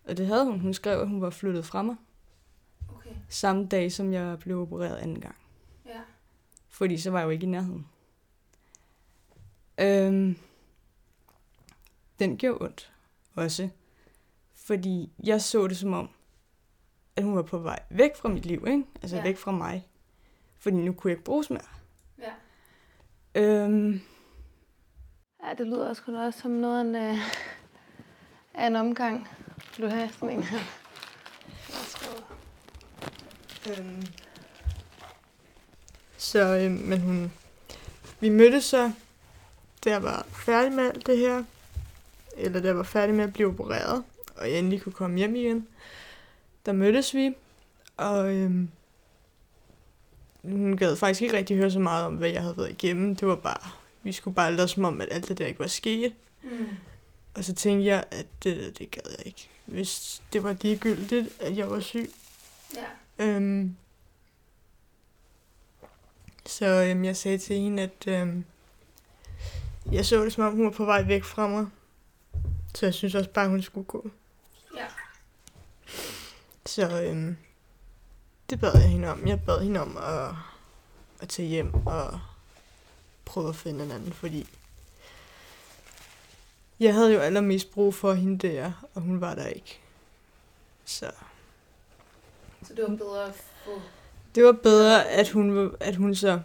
Og det havde hun. Hun skrev, at hun var flyttet fra mig. Okay. Samme dag, som jeg blev opereret anden gang. Ja. Fordi så var jeg jo ikke i nærheden. Øhm, den gjorde ondt også. Fordi jeg så det som om, at hun var på vej væk fra mit liv, ikke? Altså Ja. væk fra mig. Fordi nu kunne jeg ikke bruges mere. Ja. Øhm, Ja, det lyder også, også som noget af en, øh, af en omgang. Vil du have sådan en her? øhm, så, øhm, men hun... Vi mødtes så, da jeg var færdig med alt det her. Eller da jeg var færdig med at blive opereret. Og jeg endelig kunne komme hjem igen. Der mødtes vi. Og øhm, hun gad faktisk ikke rigtig høre så meget om, hvad jeg havde været igennem. Det var bare, vi skulle bare lade som om, at alt det der ikke var sket. Mm. Og så tænkte jeg, at det der, det gad jeg ikke. Hvis det var ligegyldigt, at jeg var syg. Ja. Øhm, så øhm, jeg sagde til hende, at øhm, jeg så det, som om hun var på vej væk fra mig. Så jeg synes også bare, hun skulle gå. Så øhm, det bad jeg hende om. Jeg bad hende om at, at tage hjem og prøve at finde en anden, fordi jeg havde jo allermest brug for hende der, og hun var der ikke. Så Så det var bedre at få... det var bedre, at hun, at hun så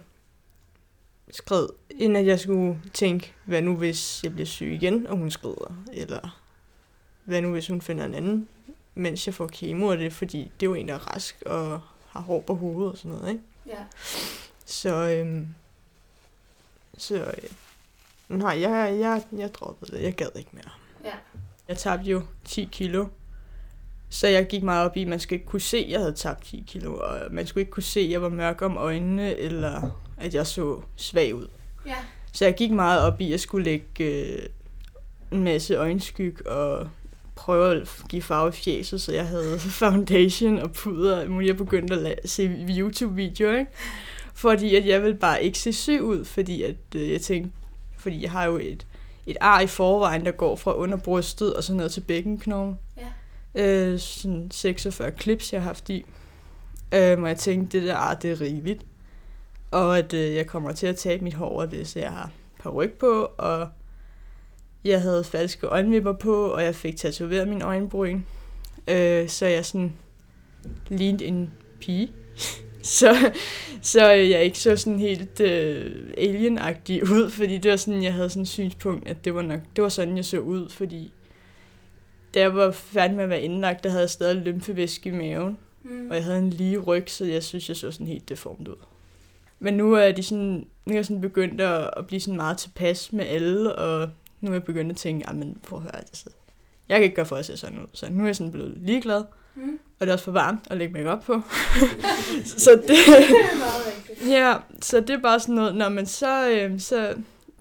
skred, end at jeg skulle tænke, hvad nu hvis jeg bliver syg igen, og hun skrider, eller hvad nu hvis hun finder en anden, mens jeg får kemo, og det fordi, det er jo en, der er rask og har hår på hovedet og sådan noget, ikke? Ja. Så, øhm, så øh, nej, jeg, jeg, jeg droppede det. Jeg gad ikke mere. Ja. Jeg tabte jo 10 kilo. Så jeg gik meget op i, at man skulle ikke kunne se, at jeg havde tabt 10 kilo. Og man skulle ikke kunne se, at jeg var mørk om øjnene, eller at jeg så svag ud. Ja. Så jeg gik meget op i, at jeg skulle lægge øh, en masse øjenskyg og prøve at give farve i fjeset, så jeg havde (laughs) foundation og puder og. Jeg begyndte at la- se YouTube-videoer, ikke? Fordi at jeg ville bare ikke se syg ud, fordi at øh, jeg tænkte, fordi jeg har jo et, et ar i forvejen, der går fra under brystet og så ned til bækkenknoglen. Ja. Øh, sådan 46 clips, jeg har haft i. Øh, og jeg tænkte, det der ar, det er rigeligt. Og at øh, jeg kommer til at tabe mit hår så jeg har par ryg på, og jeg havde falske øjenvipper på, og jeg fik tatoveret min øjenbryn. Øh, så jeg sådan lignede en pige. (laughs) så, så jeg ikke så sådan helt øh, alien-agtig ud, fordi det var sådan, jeg havde sådan et synspunkt, at det var nok, det var sådan, jeg så ud, fordi da jeg var færdig med at være indlagt, der havde jeg stadig lymfevæske i maven, Mm. og jeg havde en lige ryg, så jeg synes, jeg så sådan helt deformt ud. Men nu er de sådan, nu er jeg sådan begyndt at, at blive sådan meget tilpas med alle, og nu er jeg begyndt at tænke, men prøv at høre, altså, jeg kan ikke gøre for at se sådan ud. Så nu er jeg sådan blevet ligeglad, Mm. og det er også for varmt at lægge mig op på. (laughs) så det, Det ja, så det er bare sådan noget, når man så, øh, så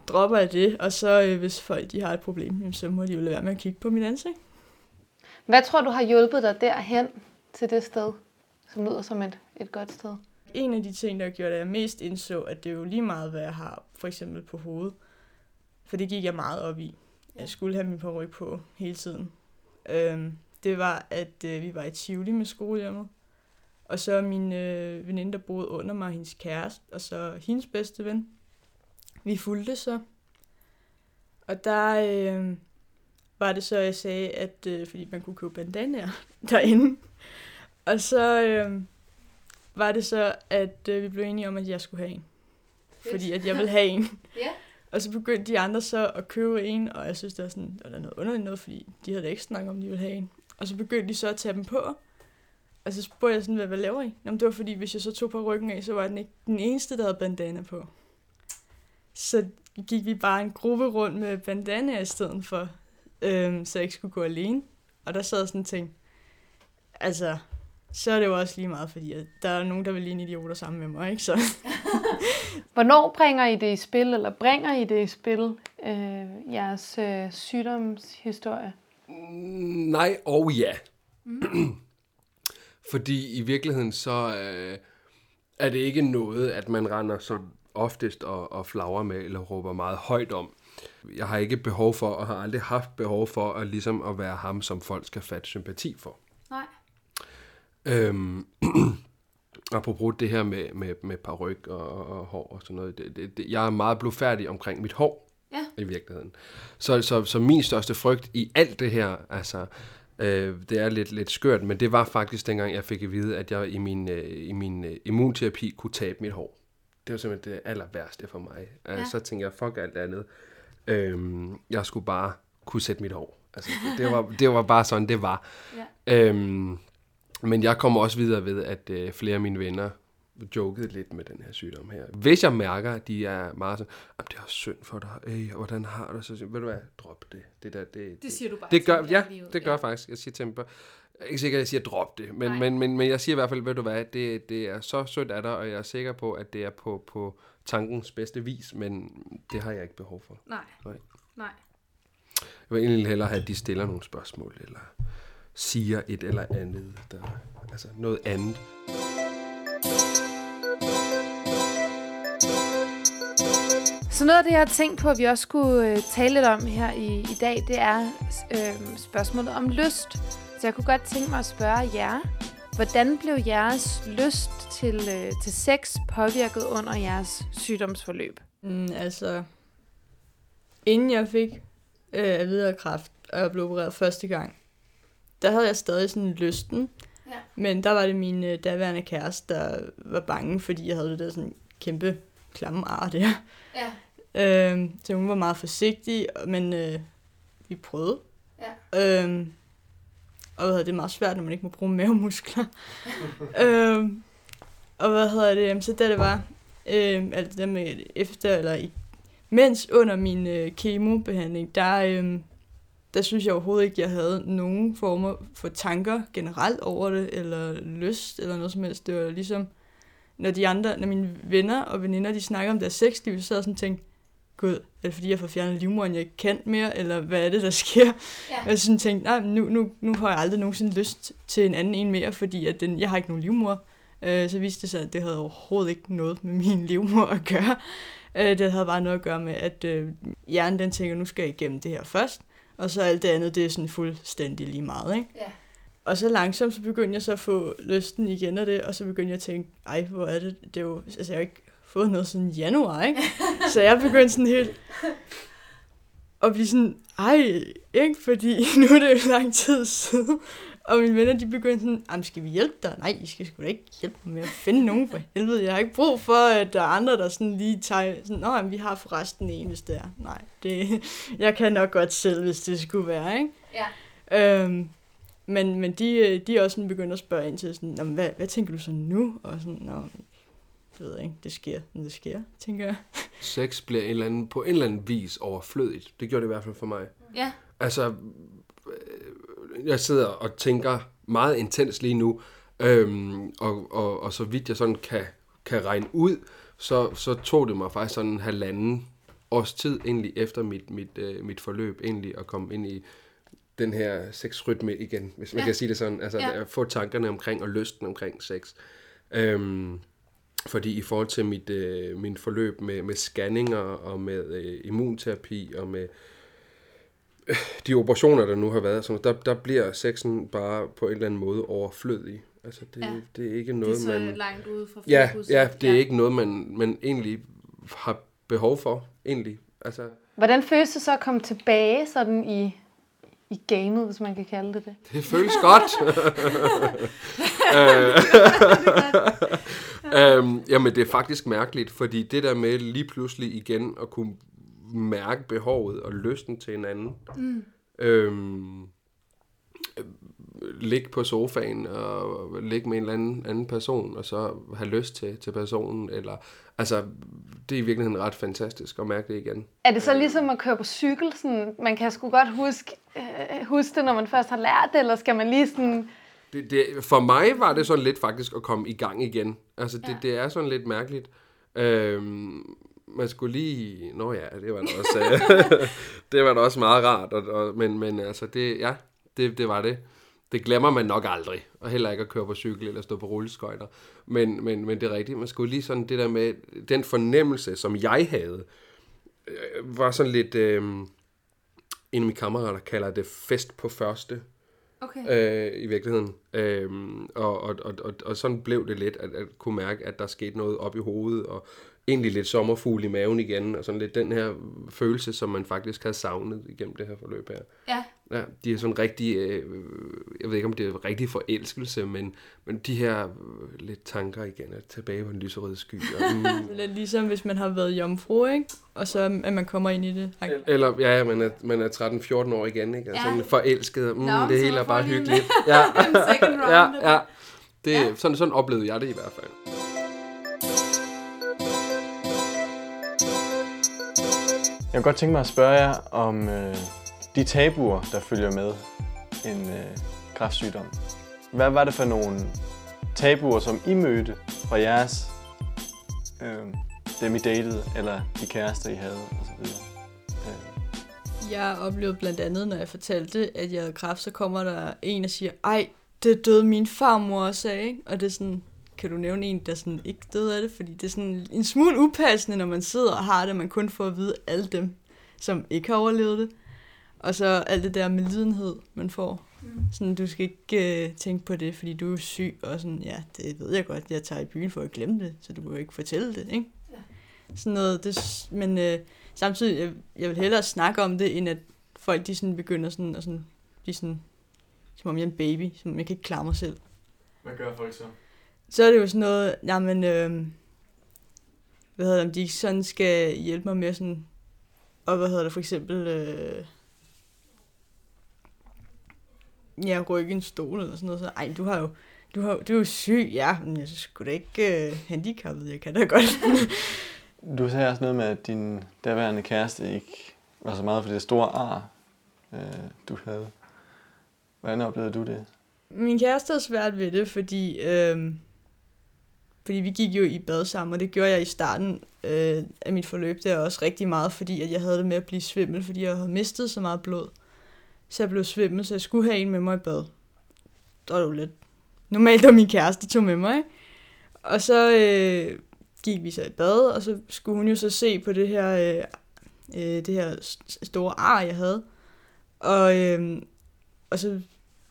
dropper jeg det, og så øh, hvis folk de har et problem, jamen, så må de jo lade være med at kigge på mit ansigt. Hvad tror du har hjulpet dig derhen til det sted, som lyder som et, et godt sted? En af de ting, der gjorde, at jeg mest indså, at det er jo lige meget, hvad jeg har, for eksempel på hovedet. For det gik jeg meget op i. Jeg skulle have min peruk på hele tiden. Øhm, det var, at øh, vi var i Tivoli med skolehjemmet. Og så min øh, veninde, der boede under mig, hendes kæreste, og så hendes bedste ven. Vi fulgte så. Og der øh, var det så, jeg sagde, at øh, fordi man kunne købe bandanaer (laughs) derinde. Og så øh, var det så, at øh, vi blev enige om, at jeg skulle have en. Fordi at jeg ville have en. Ja. Og så begyndte de andre så at købe en, og jeg synes, det var sådan, det var noget underligt noget, fordi de havde da ikke snakket om, de ville have en. Og så begyndte de så at tage dem på. Og så spurgte jeg sådan, hvad, hvad laver I? Jamen, det var fordi, hvis jeg så tog på ryggen af, så var den ikke den eneste, der havde bandana på. Så gik vi bare en gruppe rundt med bandana i stedet for, øhm, så jeg ikke skulle gå alene. Og der sad sådan en ting, altså, så er det jo også lige meget, fordi der er nogen, der vil ligne idioter sammen med mig, ikke? Så (laughs) Hvornår bringer I det i spil, eller bringer I det i spil, øh, jeres øh, sygdomshistorie? Mm, Nej og ja. (clears throat) Fordi i virkeligheden så øh, er det ikke noget, at man render så oftest og, og flagrer med, eller råber meget højt om. Jeg har ikke behov for, og har aldrig haft behov for, at, ligesom at være ham, som folk skal fatte sympati for. Nej. Øhm, (clears throat) apropos det her med, med, med paryk og, og hår og sådan noget. Det, det, det, jeg er meget blodfærdig omkring mit hår. Ja. I virkeligheden. Så, så, så min største frygt i alt det her, altså, øh, det er lidt, lidt skørt, men det var faktisk dengang, jeg fik at vide, at jeg i min, øh, i min øh, immunterapi kunne tabe mit hår. Det var simpelthen det aller værste for mig. Ja. Ja. Så tænkte jeg, fuck alt andet. Øhm, jeg skulle bare kunne sætte mit hår. Altså, det, var, det var bare sådan, det var. Ja. Øhm, men jeg kommer også videre ved, at øh, flere af mine venner jokede lidt med den her sygdom her. Hvis jeg mærker, at de er meget sådan, "Jamen, det er synd for dig, Ej, hvordan har du det? så ved du hvad, drop det. Det, der, det, Det siger du bare det gør, ja, livet. det gør jeg faktisk. Jeg siger til dem, er ikke sikker, at jeg siger, drop det, men, men, men, men jeg siger i hvert fald, ved du hvad, det, det er så sødt af dig, og jeg er sikker på, at det er på, på tankens bedste vis, men det har jeg ikke behov for. Nej. Nej. Nej. Jeg vil egentlig hellere have, at de stiller nogle spørgsmål, eller siger et eller andet, der, altså noget andet. Så noget af det, jeg har tænkt på, at vi også skulle øh, tale lidt om her i, i dag, det er øh, spørgsmålet om lyst. Så jeg kunne godt tænke mig at spørge jer, hvordan blev jeres lyst til, øh, til sex påvirket under jeres sygdomsforløb? Mm, altså, inden jeg fik øh, at vide af kræft, og jeg blev opereret første gang, der havde jeg stadig sådan lysten. Ja. Men der var det min øh, daværende kæreste, der var bange, fordi jeg havde det der sådan kæmpe klamme ar der. Ja. Øh, så hun var meget forsigtig, men øh, vi prøvede. Ja. Øh, og hvad hedder, det er meget svært, når man ikke må bruge mavemuskler. (laughs) øh, og hvad hedder det, jamen, så da det var, øh, alt det med efter, eller i, mens under min øh, kemobehandling, der, øh, der synes jeg overhovedet ikke, jeg havde nogen former for tanker generelt over det, eller lyst, eller noget som helst. Det var ligesom, når de andre, når mine venner og veninder, de snakker om deres sexliv, så havde jeg sådan tænkt, gud, er det fordi, jeg får fjernet livmoderen, jeg ikke kan mere, eller hvad er det, der sker? Ja. Og jeg sådan tænkte, nej, nu, nu, nu har jeg aldrig nogensinde lyst til en anden en mere, fordi at den, jeg har ikke nogen livmor. Øh, så viste det sig, at det havde overhovedet ikke noget med min (laughs) livmor at gøre. Øh, det havde bare noget at gøre med, at øh, hjernen den tænker, nu skal jeg igennem det her først, og så alt det andet, det er sådan fuldstændig lige meget, ikke? Ja. Og så langsomt, så begyndte jeg så at få lysten igen af det, og så begyndte jeg at tænke, ej, hvor er det, det er jo, altså jeg har ikke fået noget siden januar, ikke? (laughs) Så jeg begyndte sådan helt at blive sådan, ej, ikke? Fordi (laughs) nu er det jo lang tid siden. Og mine venner, de begyndte sådan, jamen skal vi hjælpe dig? Nej, I skal sgu da ikke hjælpe mig med at finde nogen for helvede. Jeg har ikke brug for, at der er andre, der sådan lige tager, sådan, nå, jamen, vi har forresten en, hvis det er. Nej, det, (laughs) jeg kan nok godt selv, hvis det skulle være, ikke? Ja. Øhm, men, men de, de er også sådan begyndt at spørge ind til sådan, "Nå, men hvad, hvad tænker du så nu? Og sådan, nå, det ved jeg ikke, det sker, men det sker, tænker jeg. Sex bliver en eller anden, på en eller anden vis overflødigt. Det gjorde det i hvert fald for mig. Ja. Altså, jeg sidder og tænker meget intens lige nu, øhm, og, og, og så vidt jeg sådan kan, kan regne ud, så, så tog det mig faktisk sådan en halvanden års tid egentlig efter mit, mit, øh, mit forløb egentlig at komme ind i den her sexrytme igen, hvis man Ja. kan sige det sådan. Altså Ja. at få tankerne omkring og lysten omkring sex. Øhm, fordi i forhold til mit, øh, min forløb med, med scanninger og med øh, immunterapi og med de operationer, der nu har været, så der, der bliver sexen bare på en eller anden måde overflødig. Altså det, Ja. ja. det er ikke Det er noget, så man... langt ude fra Ja, fokus. ja, det er ikke noget, man, man egentlig har behov for, egentlig. Altså, Hvordan føles det så at komme tilbage sådan i, i gamet, hvis man kan kalde det det? det føles godt. (laughs) Øh, øhm, jamen, det er faktisk mærkeligt, fordi det der med lige pludselig igen at kunne mærke behovet og lysten til hinanden. Mm. Øhm, øh, ligge på sofaen og ligge med en eller anden, anden person, og så have lyst til, til personen. Eller, altså, det er i virkeligheden ret fantastisk at mærke det igen. Er det så ligesom at køre på cykel? Sådan, man kan sgu godt huske, øh, huske det, når man først har lært det, eller skal man lige sådan... Det, det, for mig var det sådan lidt faktisk at komme i gang igen. Altså, det, det er sådan lidt mærkeligt. Øhm, man skulle lige... Nå ja, det var da også, øh, (laughs) det var da også meget rart. Og, og, men, men altså, det, ja, det, det var det. Det glemmer man nok aldrig. Og heller ikke at køre på cykel eller stå på rulleskøjter. Men, men, men det er rigtigt. Man skulle lige sådan det der med... Den fornemmelse, som jeg havde, øh, var sådan lidt... Øh, en af mine kammerater kalder det fest på første Okay. øh, i virkeligheden. Øhm, og, og, og, og, og sådan blev det lidt, at, at kunne mærke, at der skete noget op i hovedet, og egentlig lidt sommerfugl i maven igen, og sådan lidt den her følelse, som man faktisk havde savnet igennem det her forløb her. Ja. Ja, de er sådan rigtig, øh, jeg ved ikke om det er rigtig forelskelse, men, men de her øh, lidt tanker igen, at tilbage på en lyserød sky. Og, (laughs) mm, Det er lidt ligesom, hvis man har været jomfru, ikke? Og så at man kommer ind i det. Ej, eller ja, man er, man er 13-14 år igen, ikke? Altså, Ja. sådan forelsket, og, mm, Nå, det hele er bare hyggeligt. (laughs) Ja, ja, ja. Det, ja. Sådan, sådan oplevede jeg det i hvert fald. Jeg kunne godt tænke mig at spørge jer om øh, de tabuer, der følger med en øh, kræftsygdom. hvad var det for nogle tabuer, som I mødte fra jeres, øh, dem I datede, eller de kærester, I havde, osv.? Øh, Jeg oplevede blandt andet, når jeg fortalte, at jeg havde kræft, så kommer der en og siger, ej, det døde min farmor også af, ikke? Og det er sådan, kan du nævne en, der sådan ikke døde af det? Fordi det er sådan en smule upassende, når man sidder og har det, man kun får at vide alle dem, som ikke har overlevet det. Og så alt det der med lidenhed, man får. Mm. Sådan, du skal ikke øh, tænke på det, fordi du er syg, og sådan, ja, det ved jeg godt, jeg tager i byen for at glemme det, så du kan jo ikke fortælle det, ikke? Ja. Sådan noget, det, men øh, samtidig, jeg, jeg vil hellere snakke om det, end at folk, de sådan begynder sådan, og sådan, de sådan, som om jeg er en baby, som om jeg kan ikke klare mig selv. hvad gør folk så? Så er det jo sådan noget, jamen, øh, hvad hedder det, om de sådan skal hjælpe mig med sådan, og hvad hedder det, for eksempel, øh, ja, rykke en stol eller sådan noget, så, ej, du har jo, du, har, du er jo syg, ja, men jeg skulle da ikke øh, handicappet, jeg kan da godt. Du sagde også noget med, at din daværende kæreste ikke var så meget for det store ar, øh, du havde. Hvordan oplevede du det? Min kæreste havde svært ved det, fordi, øh, fordi vi gik jo i bad sammen, og det gjorde jeg i starten øh, af mit forløb der også rigtig meget, fordi at jeg havde det med at blive svimmel, fordi jeg havde mistet så meget blod. Så jeg blev svimmel, så jeg skulle have en med mig i bad. Det var jo lidt normalt, at min kæreste tog med mig, ikke? Og så øh, gik vi så i bad, og så skulle hun jo så se på det her, øh, øh, det her store ar, jeg havde. Og, øh, og så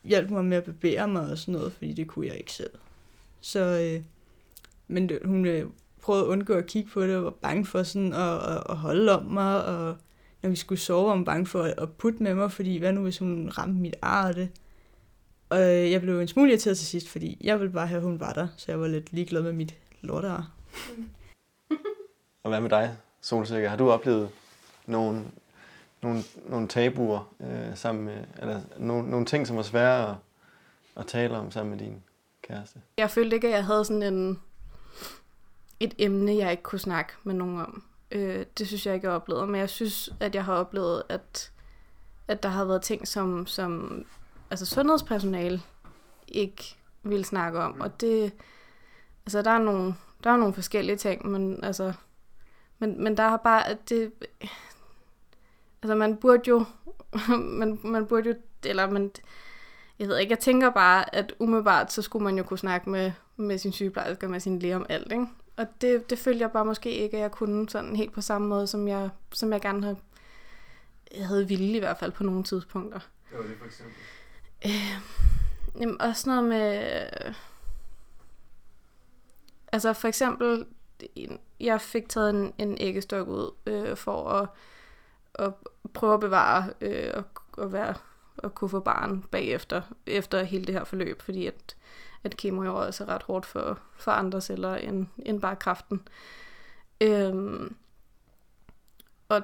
hjalp mig med at bevæge mig og sådan noget, fordi det kunne jeg ikke selv. Så, øh, men det, hun øh, prøvede at undgå at kigge på det, og var bange for sådan at, at, at holde om mig, og når vi skulle sove, var hun bange for at, at putte med mig, fordi hvad nu, hvis hun ramte mit ar og det. Og øh, jeg blev en smule irriteret til sidst, fordi jeg ville bare have, at hun var der, så jeg var lidt ligeglad med mit lortear. Og hvad med dig, Solsikker? Har du oplevet nogle, nogle, nogle tabuer øh, sammen med, eller nogle, nogle ting, som var svære at, at tale om sammen med din kæreste? Jeg følte ikke, at jeg havde sådan en, et emne, jeg ikke kunne snakke med nogen om. Øh, det synes jeg ikke, jeg har oplevet. Men jeg synes, at jeg har oplevet, at, at der har været ting, som, som altså sundhedspersonale ikke vil snakke om. Og det, altså der er nogle, der er nogle forskellige ting, men altså, men, men der har bare, at det, altså man burde jo, (laughs) man, man burde jo, eller man, jeg ved ikke, jeg tænker bare, at umiddelbart, så skulle man jo kunne snakke med, med sin sygeplejerske og med sin læge om alt, ikke? Og det, det følte jeg bare måske ikke, at jeg kunne sådan helt på samme måde, som jeg, som jeg gerne havde, jeg havde ville i hvert fald på nogle tidspunkter. Det var det for eksempel. Øh, jamen, også noget med... Altså for eksempel, jeg fik taget en, en æggestok ud øh, for at, at prøve at bevare øh, og, og være at kunne få barn bagefter, efter hele det her forløb, fordi at, at kemo jo også er ret hårdt for, for andre celler end, end bare kræften. Øhm, og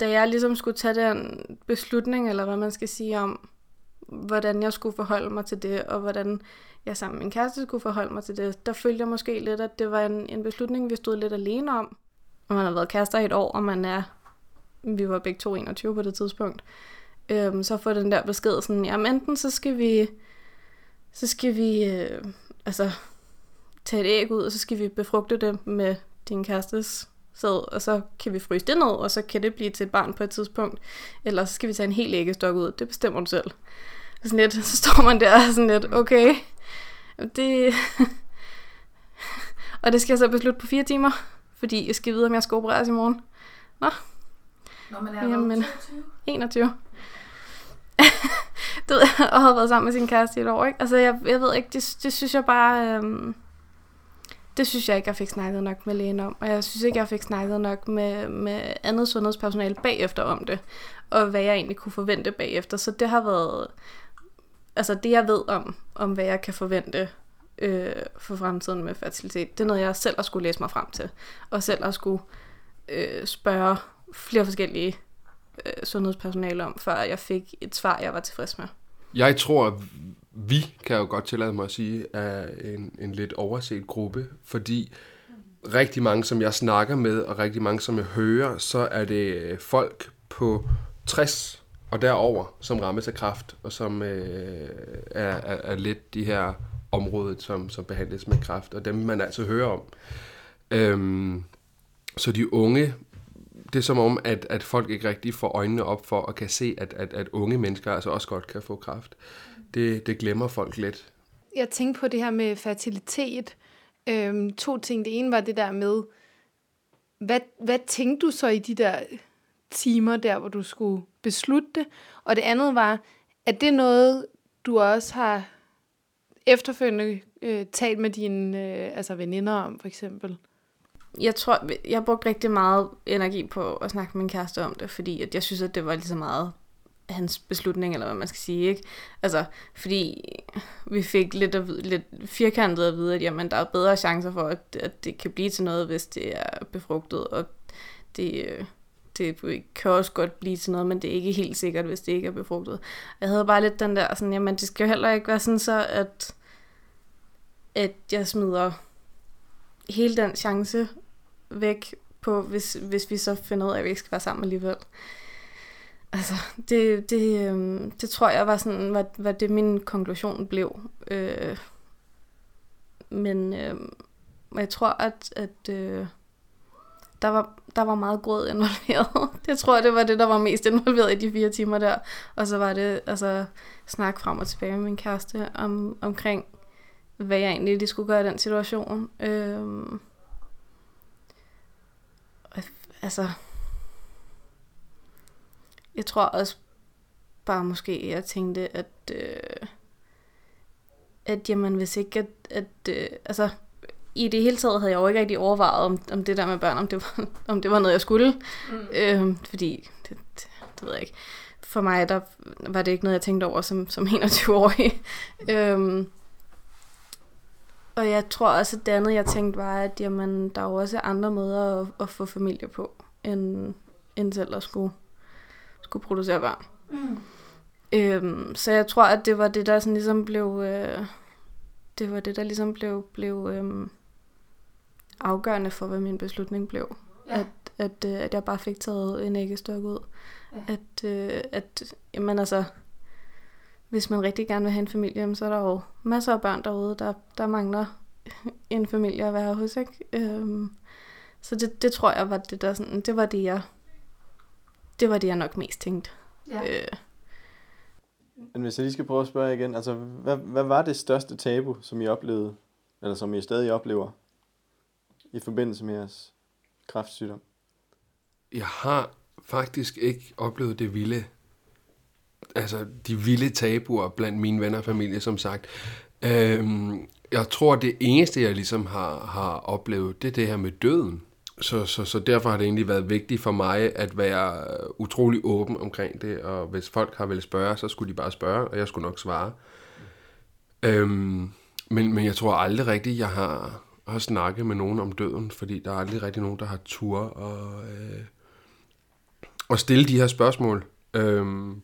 da jeg ligesom skulle tage den beslutning, eller hvad man skal sige om, hvordan jeg skulle forholde mig til det, og hvordan jeg sammen med min kæreste skulle forholde mig til det, der følte jeg måske lidt, at det var en, en beslutning, vi stod lidt alene om. Og man har været kærester i et år, og man er, vi var begge to 21 på det tidspunkt, øhm, så får den der besked sådan, jamen enten så skal vi, så skal vi, øh, altså, tage et æg ud, og så skal vi befrugte det med din kærestes sæd, og så kan vi fryse det ned, og så kan det blive til et barn på et tidspunkt. Eller så skal vi tage en hel æggestok ud. Det bestemmer du selv. Og sådan lidt, (laughs) så står man der og sådan lidt, okay, det... (laughs) og det skal jeg så beslutte på fire timer, fordi jeg skal vide, om jeg skal opereres i morgen. Nå. Når man er Jamen, 21. (laughs) du ved, og havde været sammen med sin kæreste i et år, ikke? Altså, jeg, jeg ved ikke, det, det synes jeg bare... Øhm, det synes jeg ikke, jeg fik snakket nok med lægen om. Og jeg synes ikke, jeg fik snakket nok med, med andet sundhedspersonale bagefter om det. Og hvad jeg egentlig kunne forvente bagefter. Så det har været... Altså det, jeg ved om, om hvad jeg kan forvente øh, for fremtiden med fertilitet, det er noget, jeg selv har skulle læse mig frem til. Og selv har skulle øh, spørge flere forskellige øh, sundhedspersonale om, før jeg fik et svar, jeg var tilfreds med. Jeg tror, at vi, kan jeg jo godt tillade mig at sige, er en, en lidt overset gruppe, fordi rigtig mange, som jeg snakker med, og rigtig mange, som jeg hører, så er det øh, folk på 60 og derover, som rammes af kræft, og som øh, er, er, er lidt de her områder, som, som behandles med kræft, og dem man altså hører om. Øhm, så de unge, det er som om, at, at folk ikke rigtig får øjnene op for at kan se, at, at, at unge mennesker altså også godt kan få kræft. Det, det glemmer folk lidt. Jeg tænkte på det her med fertilitet. Øhm, to ting. Det ene var det der med, hvad, hvad tænkte du så i de der timer der, hvor du skulle beslutte det? Og det andet var, at det noget, du også har efterfølgende øh, talt med dine øh, altså veninder om, for eksempel? Jeg tror, jeg brugte rigtig meget energi på at snakke med min kæreste om det, fordi at jeg synes, at det var lige så meget hans beslutning, eller hvad man skal sige, ikke? Altså, fordi vi fik lidt, at vide, lidt firkantet at vide, at jamen, der er bedre chancer for, at, at det kan blive til noget, hvis det er befrugtet, og det, det kan også godt blive til noget, men det er ikke helt sikkert, hvis det ikke er befrugtet. Jeg havde bare lidt den der, sådan, jamen, det skal jo heller ikke være sådan så, at, at jeg smider hele den chance væk på, hvis, hvis vi så finder ud af, at vi ikke skal være sammen alligevel. Altså, det, det, øh, det tror jeg var sådan, hvad, hvad det min konklusion blev. Øh, men øh, jeg tror, at, at øh, der, var, der var meget gråd involveret. (laughs) det tror jeg, det var det, der var mest involveret i de fire timer der. Og så var det altså snak frem og tilbage med min kæreste om, omkring, hvad jeg egentlig lige skulle gøre i den situation. Øh, altså, jeg tror også bare måske, jeg tænkte, at, øh, at jamen, hvis ikke, at, at øh, altså, i det hele taget havde jeg jo ikke rigtig overvejet, om, om det der med børn, om det var, (laughs) om det var noget, jeg skulle. Mm. Øh, fordi, det, det, det ved jeg ikke. For mig, der var det ikke noget, jeg tænkte over som, som (laughs) 21-årig. øh, og jeg tror også, at det andet, jeg tænkte, var, at jamen, der er jo også andre måder at, at få familie på, end, end selv at skulle, skulle producere børn. Mm. Øhm, så jeg tror, at det var det, der sådan ligesom blev... Øh, det var det, der ligesom blev, blev øh, afgørende for, hvad min beslutning blev. Ja. At, at, øh, at jeg bare fik taget en æggestok ud. Ja. At, øh, at jamen altså, hvis man rigtig gerne vil have en familie, så er der jo masser af børn derude, der, der mangler (laughs) en familie at være hos, ikke? Øhm, så det, det tror jeg var det der sådan, det var det jeg, det var det jeg nok mest tænkte. Ja. Øh. Men hvis jeg lige skal prøve at spørge igen, altså hvad, hvad var det største tabu, som I oplevede, eller som I stadig oplever, i forbindelse med jeres kræftsygdom? Jeg har faktisk ikke oplevet det vilde altså, de vilde tabuer blandt mine venner og familie, som sagt. Øhm, jeg tror, det eneste, jeg ligesom har, har oplevet, det er det her med døden. Så, så, så derfor har det egentlig været vigtigt for mig at være utrolig åben omkring det, og hvis folk har vel spørge, så skulle de bare spørge, og jeg skulle nok svare. Øhm, men, men jeg tror aldrig rigtigt, jeg har, har snakket med nogen om døden, fordi der er aldrig rigtig nogen, der har tur og, øh, og stille de her spørgsmål. Øhm,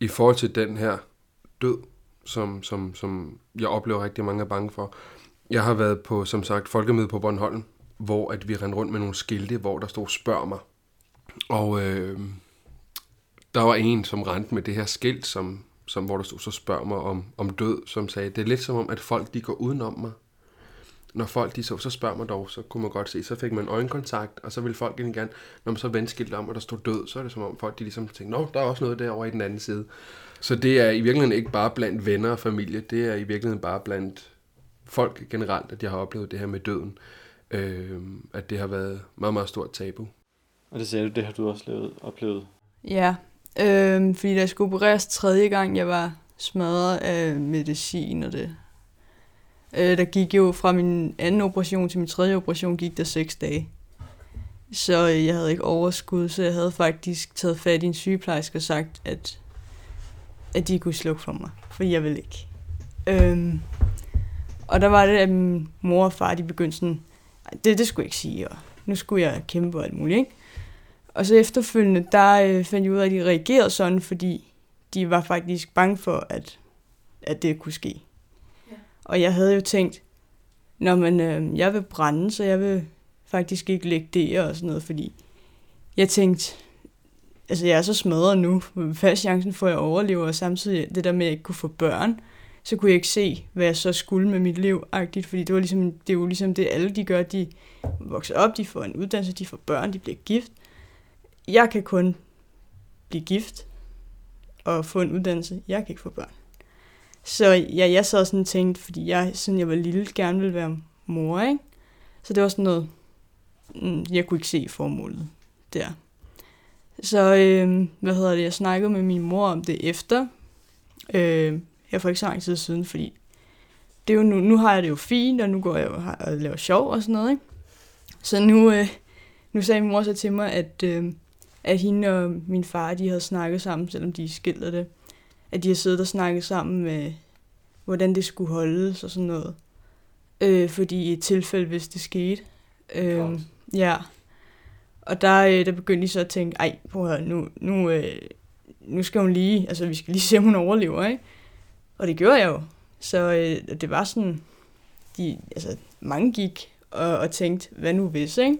i forhold til den her død, som, som, som jeg oplever rigtig mange er bange for. Jeg har været på, som sagt, folkemøde på Bornholm, hvor at vi rendte rundt med nogle skilte, hvor der stod spørg mig. Og øh, der var en, som rendte med det her skilt, som, som, hvor der stod så spørg mig om, om død, som sagde, det er lidt som om, at folk de går udenom mig. Når folk de så, så spørger mig dog, så kunne man godt se, så fik man øjenkontakt, og så ville folk egentlig gerne, når man så vendte skilt om, og der stod død, så er det som om folk de ligesom tænkte, nå, der er også noget derovre i den anden side. Så det er i virkeligheden ikke bare blandt venner og familie, det er i virkeligheden bare blandt folk generelt, at jeg har oplevet det her med døden. Øh, at det har været meget, meget stort tabu. Og det sagde du, det har du også lavet, oplevet? Ja, øh, fordi da jeg skulle opereres tredje gang, jeg var smadret af medicin og det. Øh, der gik jo fra min anden operation til min tredje operation, gik der seks dage. Så øh, jeg havde ikke overskud, så jeg havde faktisk taget fat i en sygeplejerske og sagt, at at de kunne slukke for mig, for jeg ville ikke. Øhm, og der var det, at min mor og far, de begyndte sådan, det, det skulle jeg ikke sige, og nu skulle jeg kæmpe og alt muligt, ikke? Og så efterfølgende, der øh, fandt jeg ud af, at de reagerede sådan, fordi de var faktisk bange for, at, at det kunne ske. Og jeg havde jo tænkt, når man, øh, jeg vil brænde, så jeg vil faktisk ikke lægge det og sådan noget, fordi jeg tænkte, altså jeg er så smadret nu, fast chancen for at overlever og samtidig det der med, at jeg ikke kunne få børn, så kunne jeg ikke se, hvad jeg så skulle med mit liv, agtigt, fordi det, var ligesom, det er jo ligesom det, alle de gør, de vokser op, de får en uddannelse, de får børn, de bliver gift. Jeg kan kun blive gift og få en uddannelse. Jeg kan ikke få børn. Så ja, jeg sad sådan og tænkte, fordi jeg, siden jeg var lille, gerne ville være mor, ikke? Så det var sådan noget, mm, jeg kunne ikke se formålet der. Så, øh, hvad hedder det, jeg snakkede med min mor om det efter, øh, jeg for ikke så lang tid siden, fordi det er jo nu, nu har jeg det jo fint, og nu går jeg og, og laver sjov og sådan noget, ikke? Så nu, øh, nu sagde min mor så til mig, at, øh, at hende og min far, de havde snakket sammen, selvom de skildrede det, at de har siddet og snakket sammen med, hvordan det skulle holdes og sådan noget. Øh, fordi i et tilfælde, hvis det skete. Øh, ja. Og der, øh, der begyndte de så at tænke, ej, prøv at høre, nu, nu, øh, nu skal hun lige, altså vi skal lige se, om hun overlever, ikke? Og det gjorde jeg jo. Så øh, det var sådan, de, altså mange gik og, og tænkte, hvad nu hvis, ikke?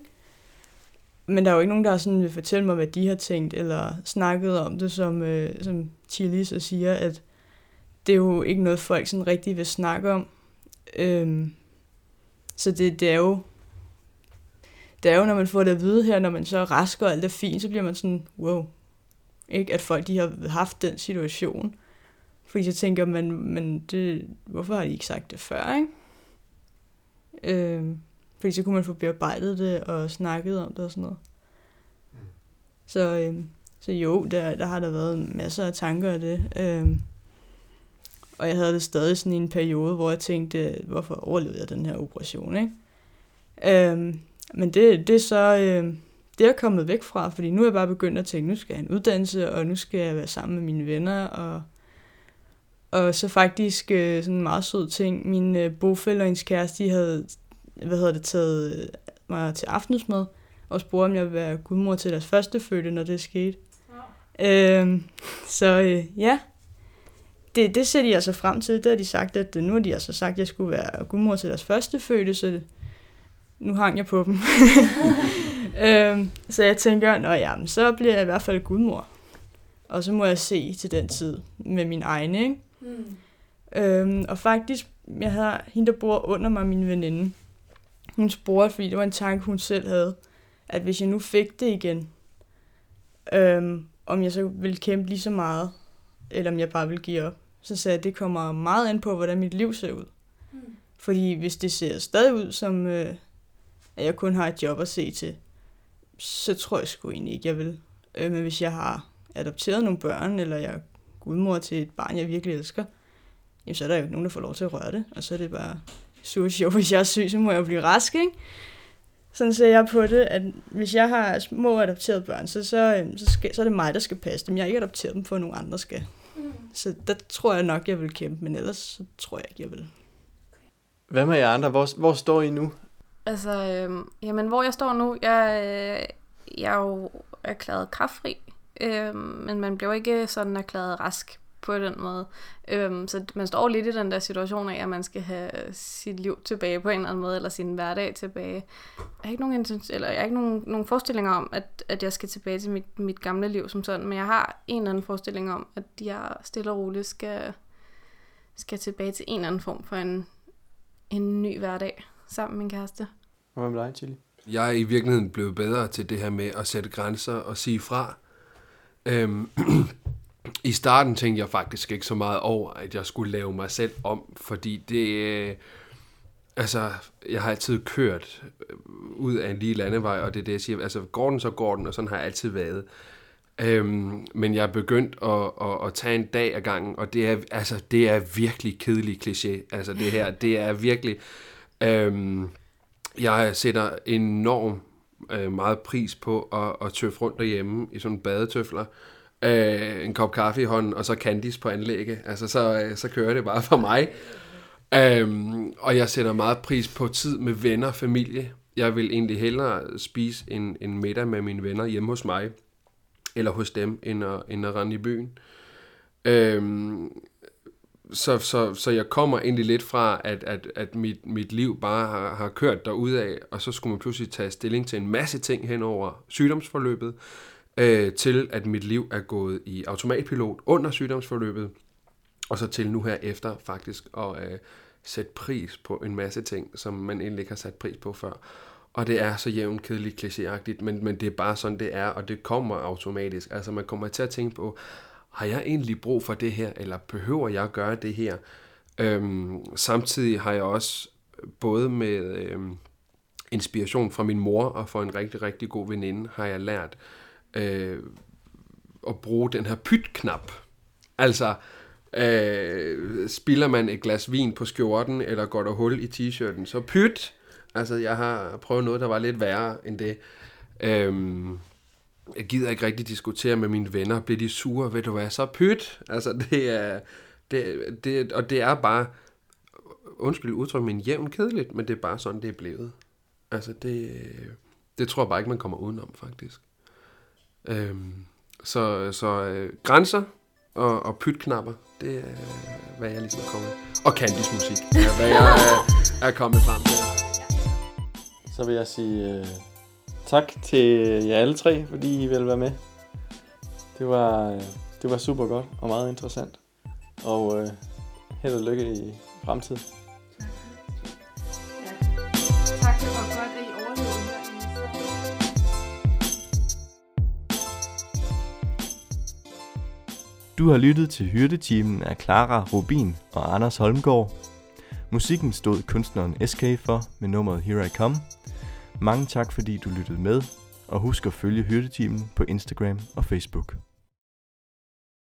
Men der er jo ikke nogen, der sådan vil fortælle mig, hvad de har tænkt, eller snakket om det, som, øh, som Chili så siger, at det er jo ikke noget, folk sådan rigtig vil snakke om. Øhm, så det, det er jo det er jo, når man får det at vide her, når man så er rask og alt er fint, så bliver man sådan, wow. Ikke? At folk de har haft den situation. Fordi jeg tænker, man, men det, hvorfor har de ikke sagt det før, ikke? Øhm, fordi så kunne man få bearbejdet det og snakket om det og sådan noget. Så, øhm, så jo, der, der har der været masser af tanker af det. Øhm, og jeg havde det stadig sådan i en periode, hvor jeg tænkte, hvorfor overlevede jeg den her operation, ikke? Øhm, men det, det er så, øh, det er jeg kommet væk fra, fordi nu er jeg bare begyndt at tænke, nu skal jeg have en uddannelse, og nu skal jeg være sammen med mine venner, og, og så faktisk øh, sådan en meget sød ting, min øh, bofælle og hendes kæreste, de havde, hvad hedder det, taget øh, mig til aftensmad, og spurgte, om jeg ville være gudmor til deres første fødte, når det skete. Ja. Øhm, så øh, ja, det, det ser de altså frem til. Det har de sagt, at nu har de altså sagt, at jeg skulle være gudmor til deres første fødte, så nu hang jeg på dem. (laughs) øhm, så jeg tænker, nå ja, så bliver jeg i hvert fald gudmor. Og så må jeg se til den tid med min egen, ikke? Mm. Øhm, og faktisk, jeg havde hende, der bor under mig, min veninde. Hun spurgte, fordi det var en tanke, hun selv havde, at hvis jeg nu fik det igen, øhm, om jeg så ville kæmpe lige så meget, eller om jeg bare ville give op. Så sagde jeg, at det kommer meget an på, hvordan mit liv ser ud. Mm. Fordi hvis det ser stadig ud som, øh, at jeg kun har et job at se til, så tror jeg sgu egentlig ikke, jeg vil. Øh, men hvis jeg har adopteret nogle børn, eller jeg er gudmor til et barn, jeg virkelig elsker, jamen, så er der jo ikke nogen, der får lov til at røre det. Og så er det bare super sjovt. Hvis jeg er syg, så må jeg blive rask, ikke? Sådan ser jeg på det, at hvis jeg har små adopterede børn, så, så, øhm, så, skal, så er det mig, der skal passe dem. Jeg har ikke adopteret dem, for at nogen andre skal. Mm. Så der tror jeg nok, jeg vil kæmpe, men ellers så tror jeg ikke, jeg vil. Hvad med jer andre? Hvor, hvor står I nu? Altså, øh, jamen, hvor jeg står nu, jeg, øh, jeg er jo erklæret kraftfri, øh, men man bliver ikke sådan erklæret rask på den måde. Øh, så man står lidt i den der situation af, at man skal have sit liv tilbage på en eller anden måde, eller sin hverdag tilbage. Jeg har ikke nogen, eller jeg har ikke nogen, nogen forestillinger om, at, at jeg skal tilbage til mit, mit gamle liv som sådan, men jeg har en eller anden forestilling om, at jeg stille og roligt skal, skal tilbage til en eller anden form for en, en ny hverdag sammen med min kæreste. Hvad med dig, Chili? Jeg er i virkeligheden blevet bedre til det her med at sætte grænser og sige fra. Øhm, (clears throat) I starten tænkte jeg faktisk ikke så meget over, at jeg skulle lave mig selv om, fordi det... Øh, altså, jeg har altid kørt øh, ud af en lige landevej, og det er det, jeg siger. Altså, går den, så går den, og sådan har jeg altid været. Øhm, men jeg er begyndt at, at, at tage en dag ad gangen, og det er, altså, det er virkelig kedelig kliché. Altså, det her, det er virkelig... Øhm, jeg sætter enormt øh, meget pris på at, at tøffe rundt derhjemme i sådan badetøfler. Øh, en kop kaffe i hånden, og så candies på anlægget. Altså, så, øh, så kører det bare for mig. Øhm, og jeg sætter meget pris på tid med venner og familie. Jeg vil egentlig hellere spise en, en middag med mine venner hjemme hos mig, eller hos dem, end at, end at rende i byen. Øhm, så, så, så jeg kommer egentlig lidt fra, at, at, at mit, mit liv bare har, har kørt af, og så skulle man pludselig tage stilling til en masse ting hen over sygdomsforløbet øh, til at mit liv er gået i automatpilot under sygdomsforløbet, og så til nu her efter faktisk at øh, sætte pris på en masse ting, som man egentlig ikke har sat pris på før. Og det er så jævnt kedeligt klichéagtigt, men, men det er bare sådan, det er, og det kommer automatisk. Altså man kommer til at tænke på, har jeg egentlig brug for det her, eller behøver jeg at gøre det her? Øhm, samtidig har jeg også både med øhm, inspiration fra min mor og fra en rigtig, rigtig god veninde, har jeg lært øh, øh, at bruge den her pyt-knap. Altså, øh, spiller man et glas vin på skjorten, eller går der hul i t-shirten, så pyt. Altså, jeg har prøvet noget, der var lidt værre end det. Øhm, jeg gider ikke rigtig diskutere med mine venner. Bliver de sure? Ved du hvad? Så pyt. Altså, det er... Det, det, og det er bare... Undskyld udtryk, men jævn kedeligt, men det er bare sådan, det er blevet. Altså, det, det tror jeg bare ikke, man kommer udenom, faktisk. Øhm, så så øh, grænser og, og pytknapper, det er, hvad jeg ligesom er kommet. Og Candys musik, er, hvad jeg er, er kommet frem til. Så vil jeg sige øh, tak til jer alle tre, fordi I ville være med. Det var, øh, det var super godt og meget interessant. Og øh, held og lykke i fremtiden. Du har lyttet til Hyrdetimen af Clara Rubin og Anders Holmgaard. Musikken stod kunstneren SK for med nummeret Here I Come. Mange tak fordi du lyttede med, og husk at følge Hyrdetimen på Instagram og Facebook.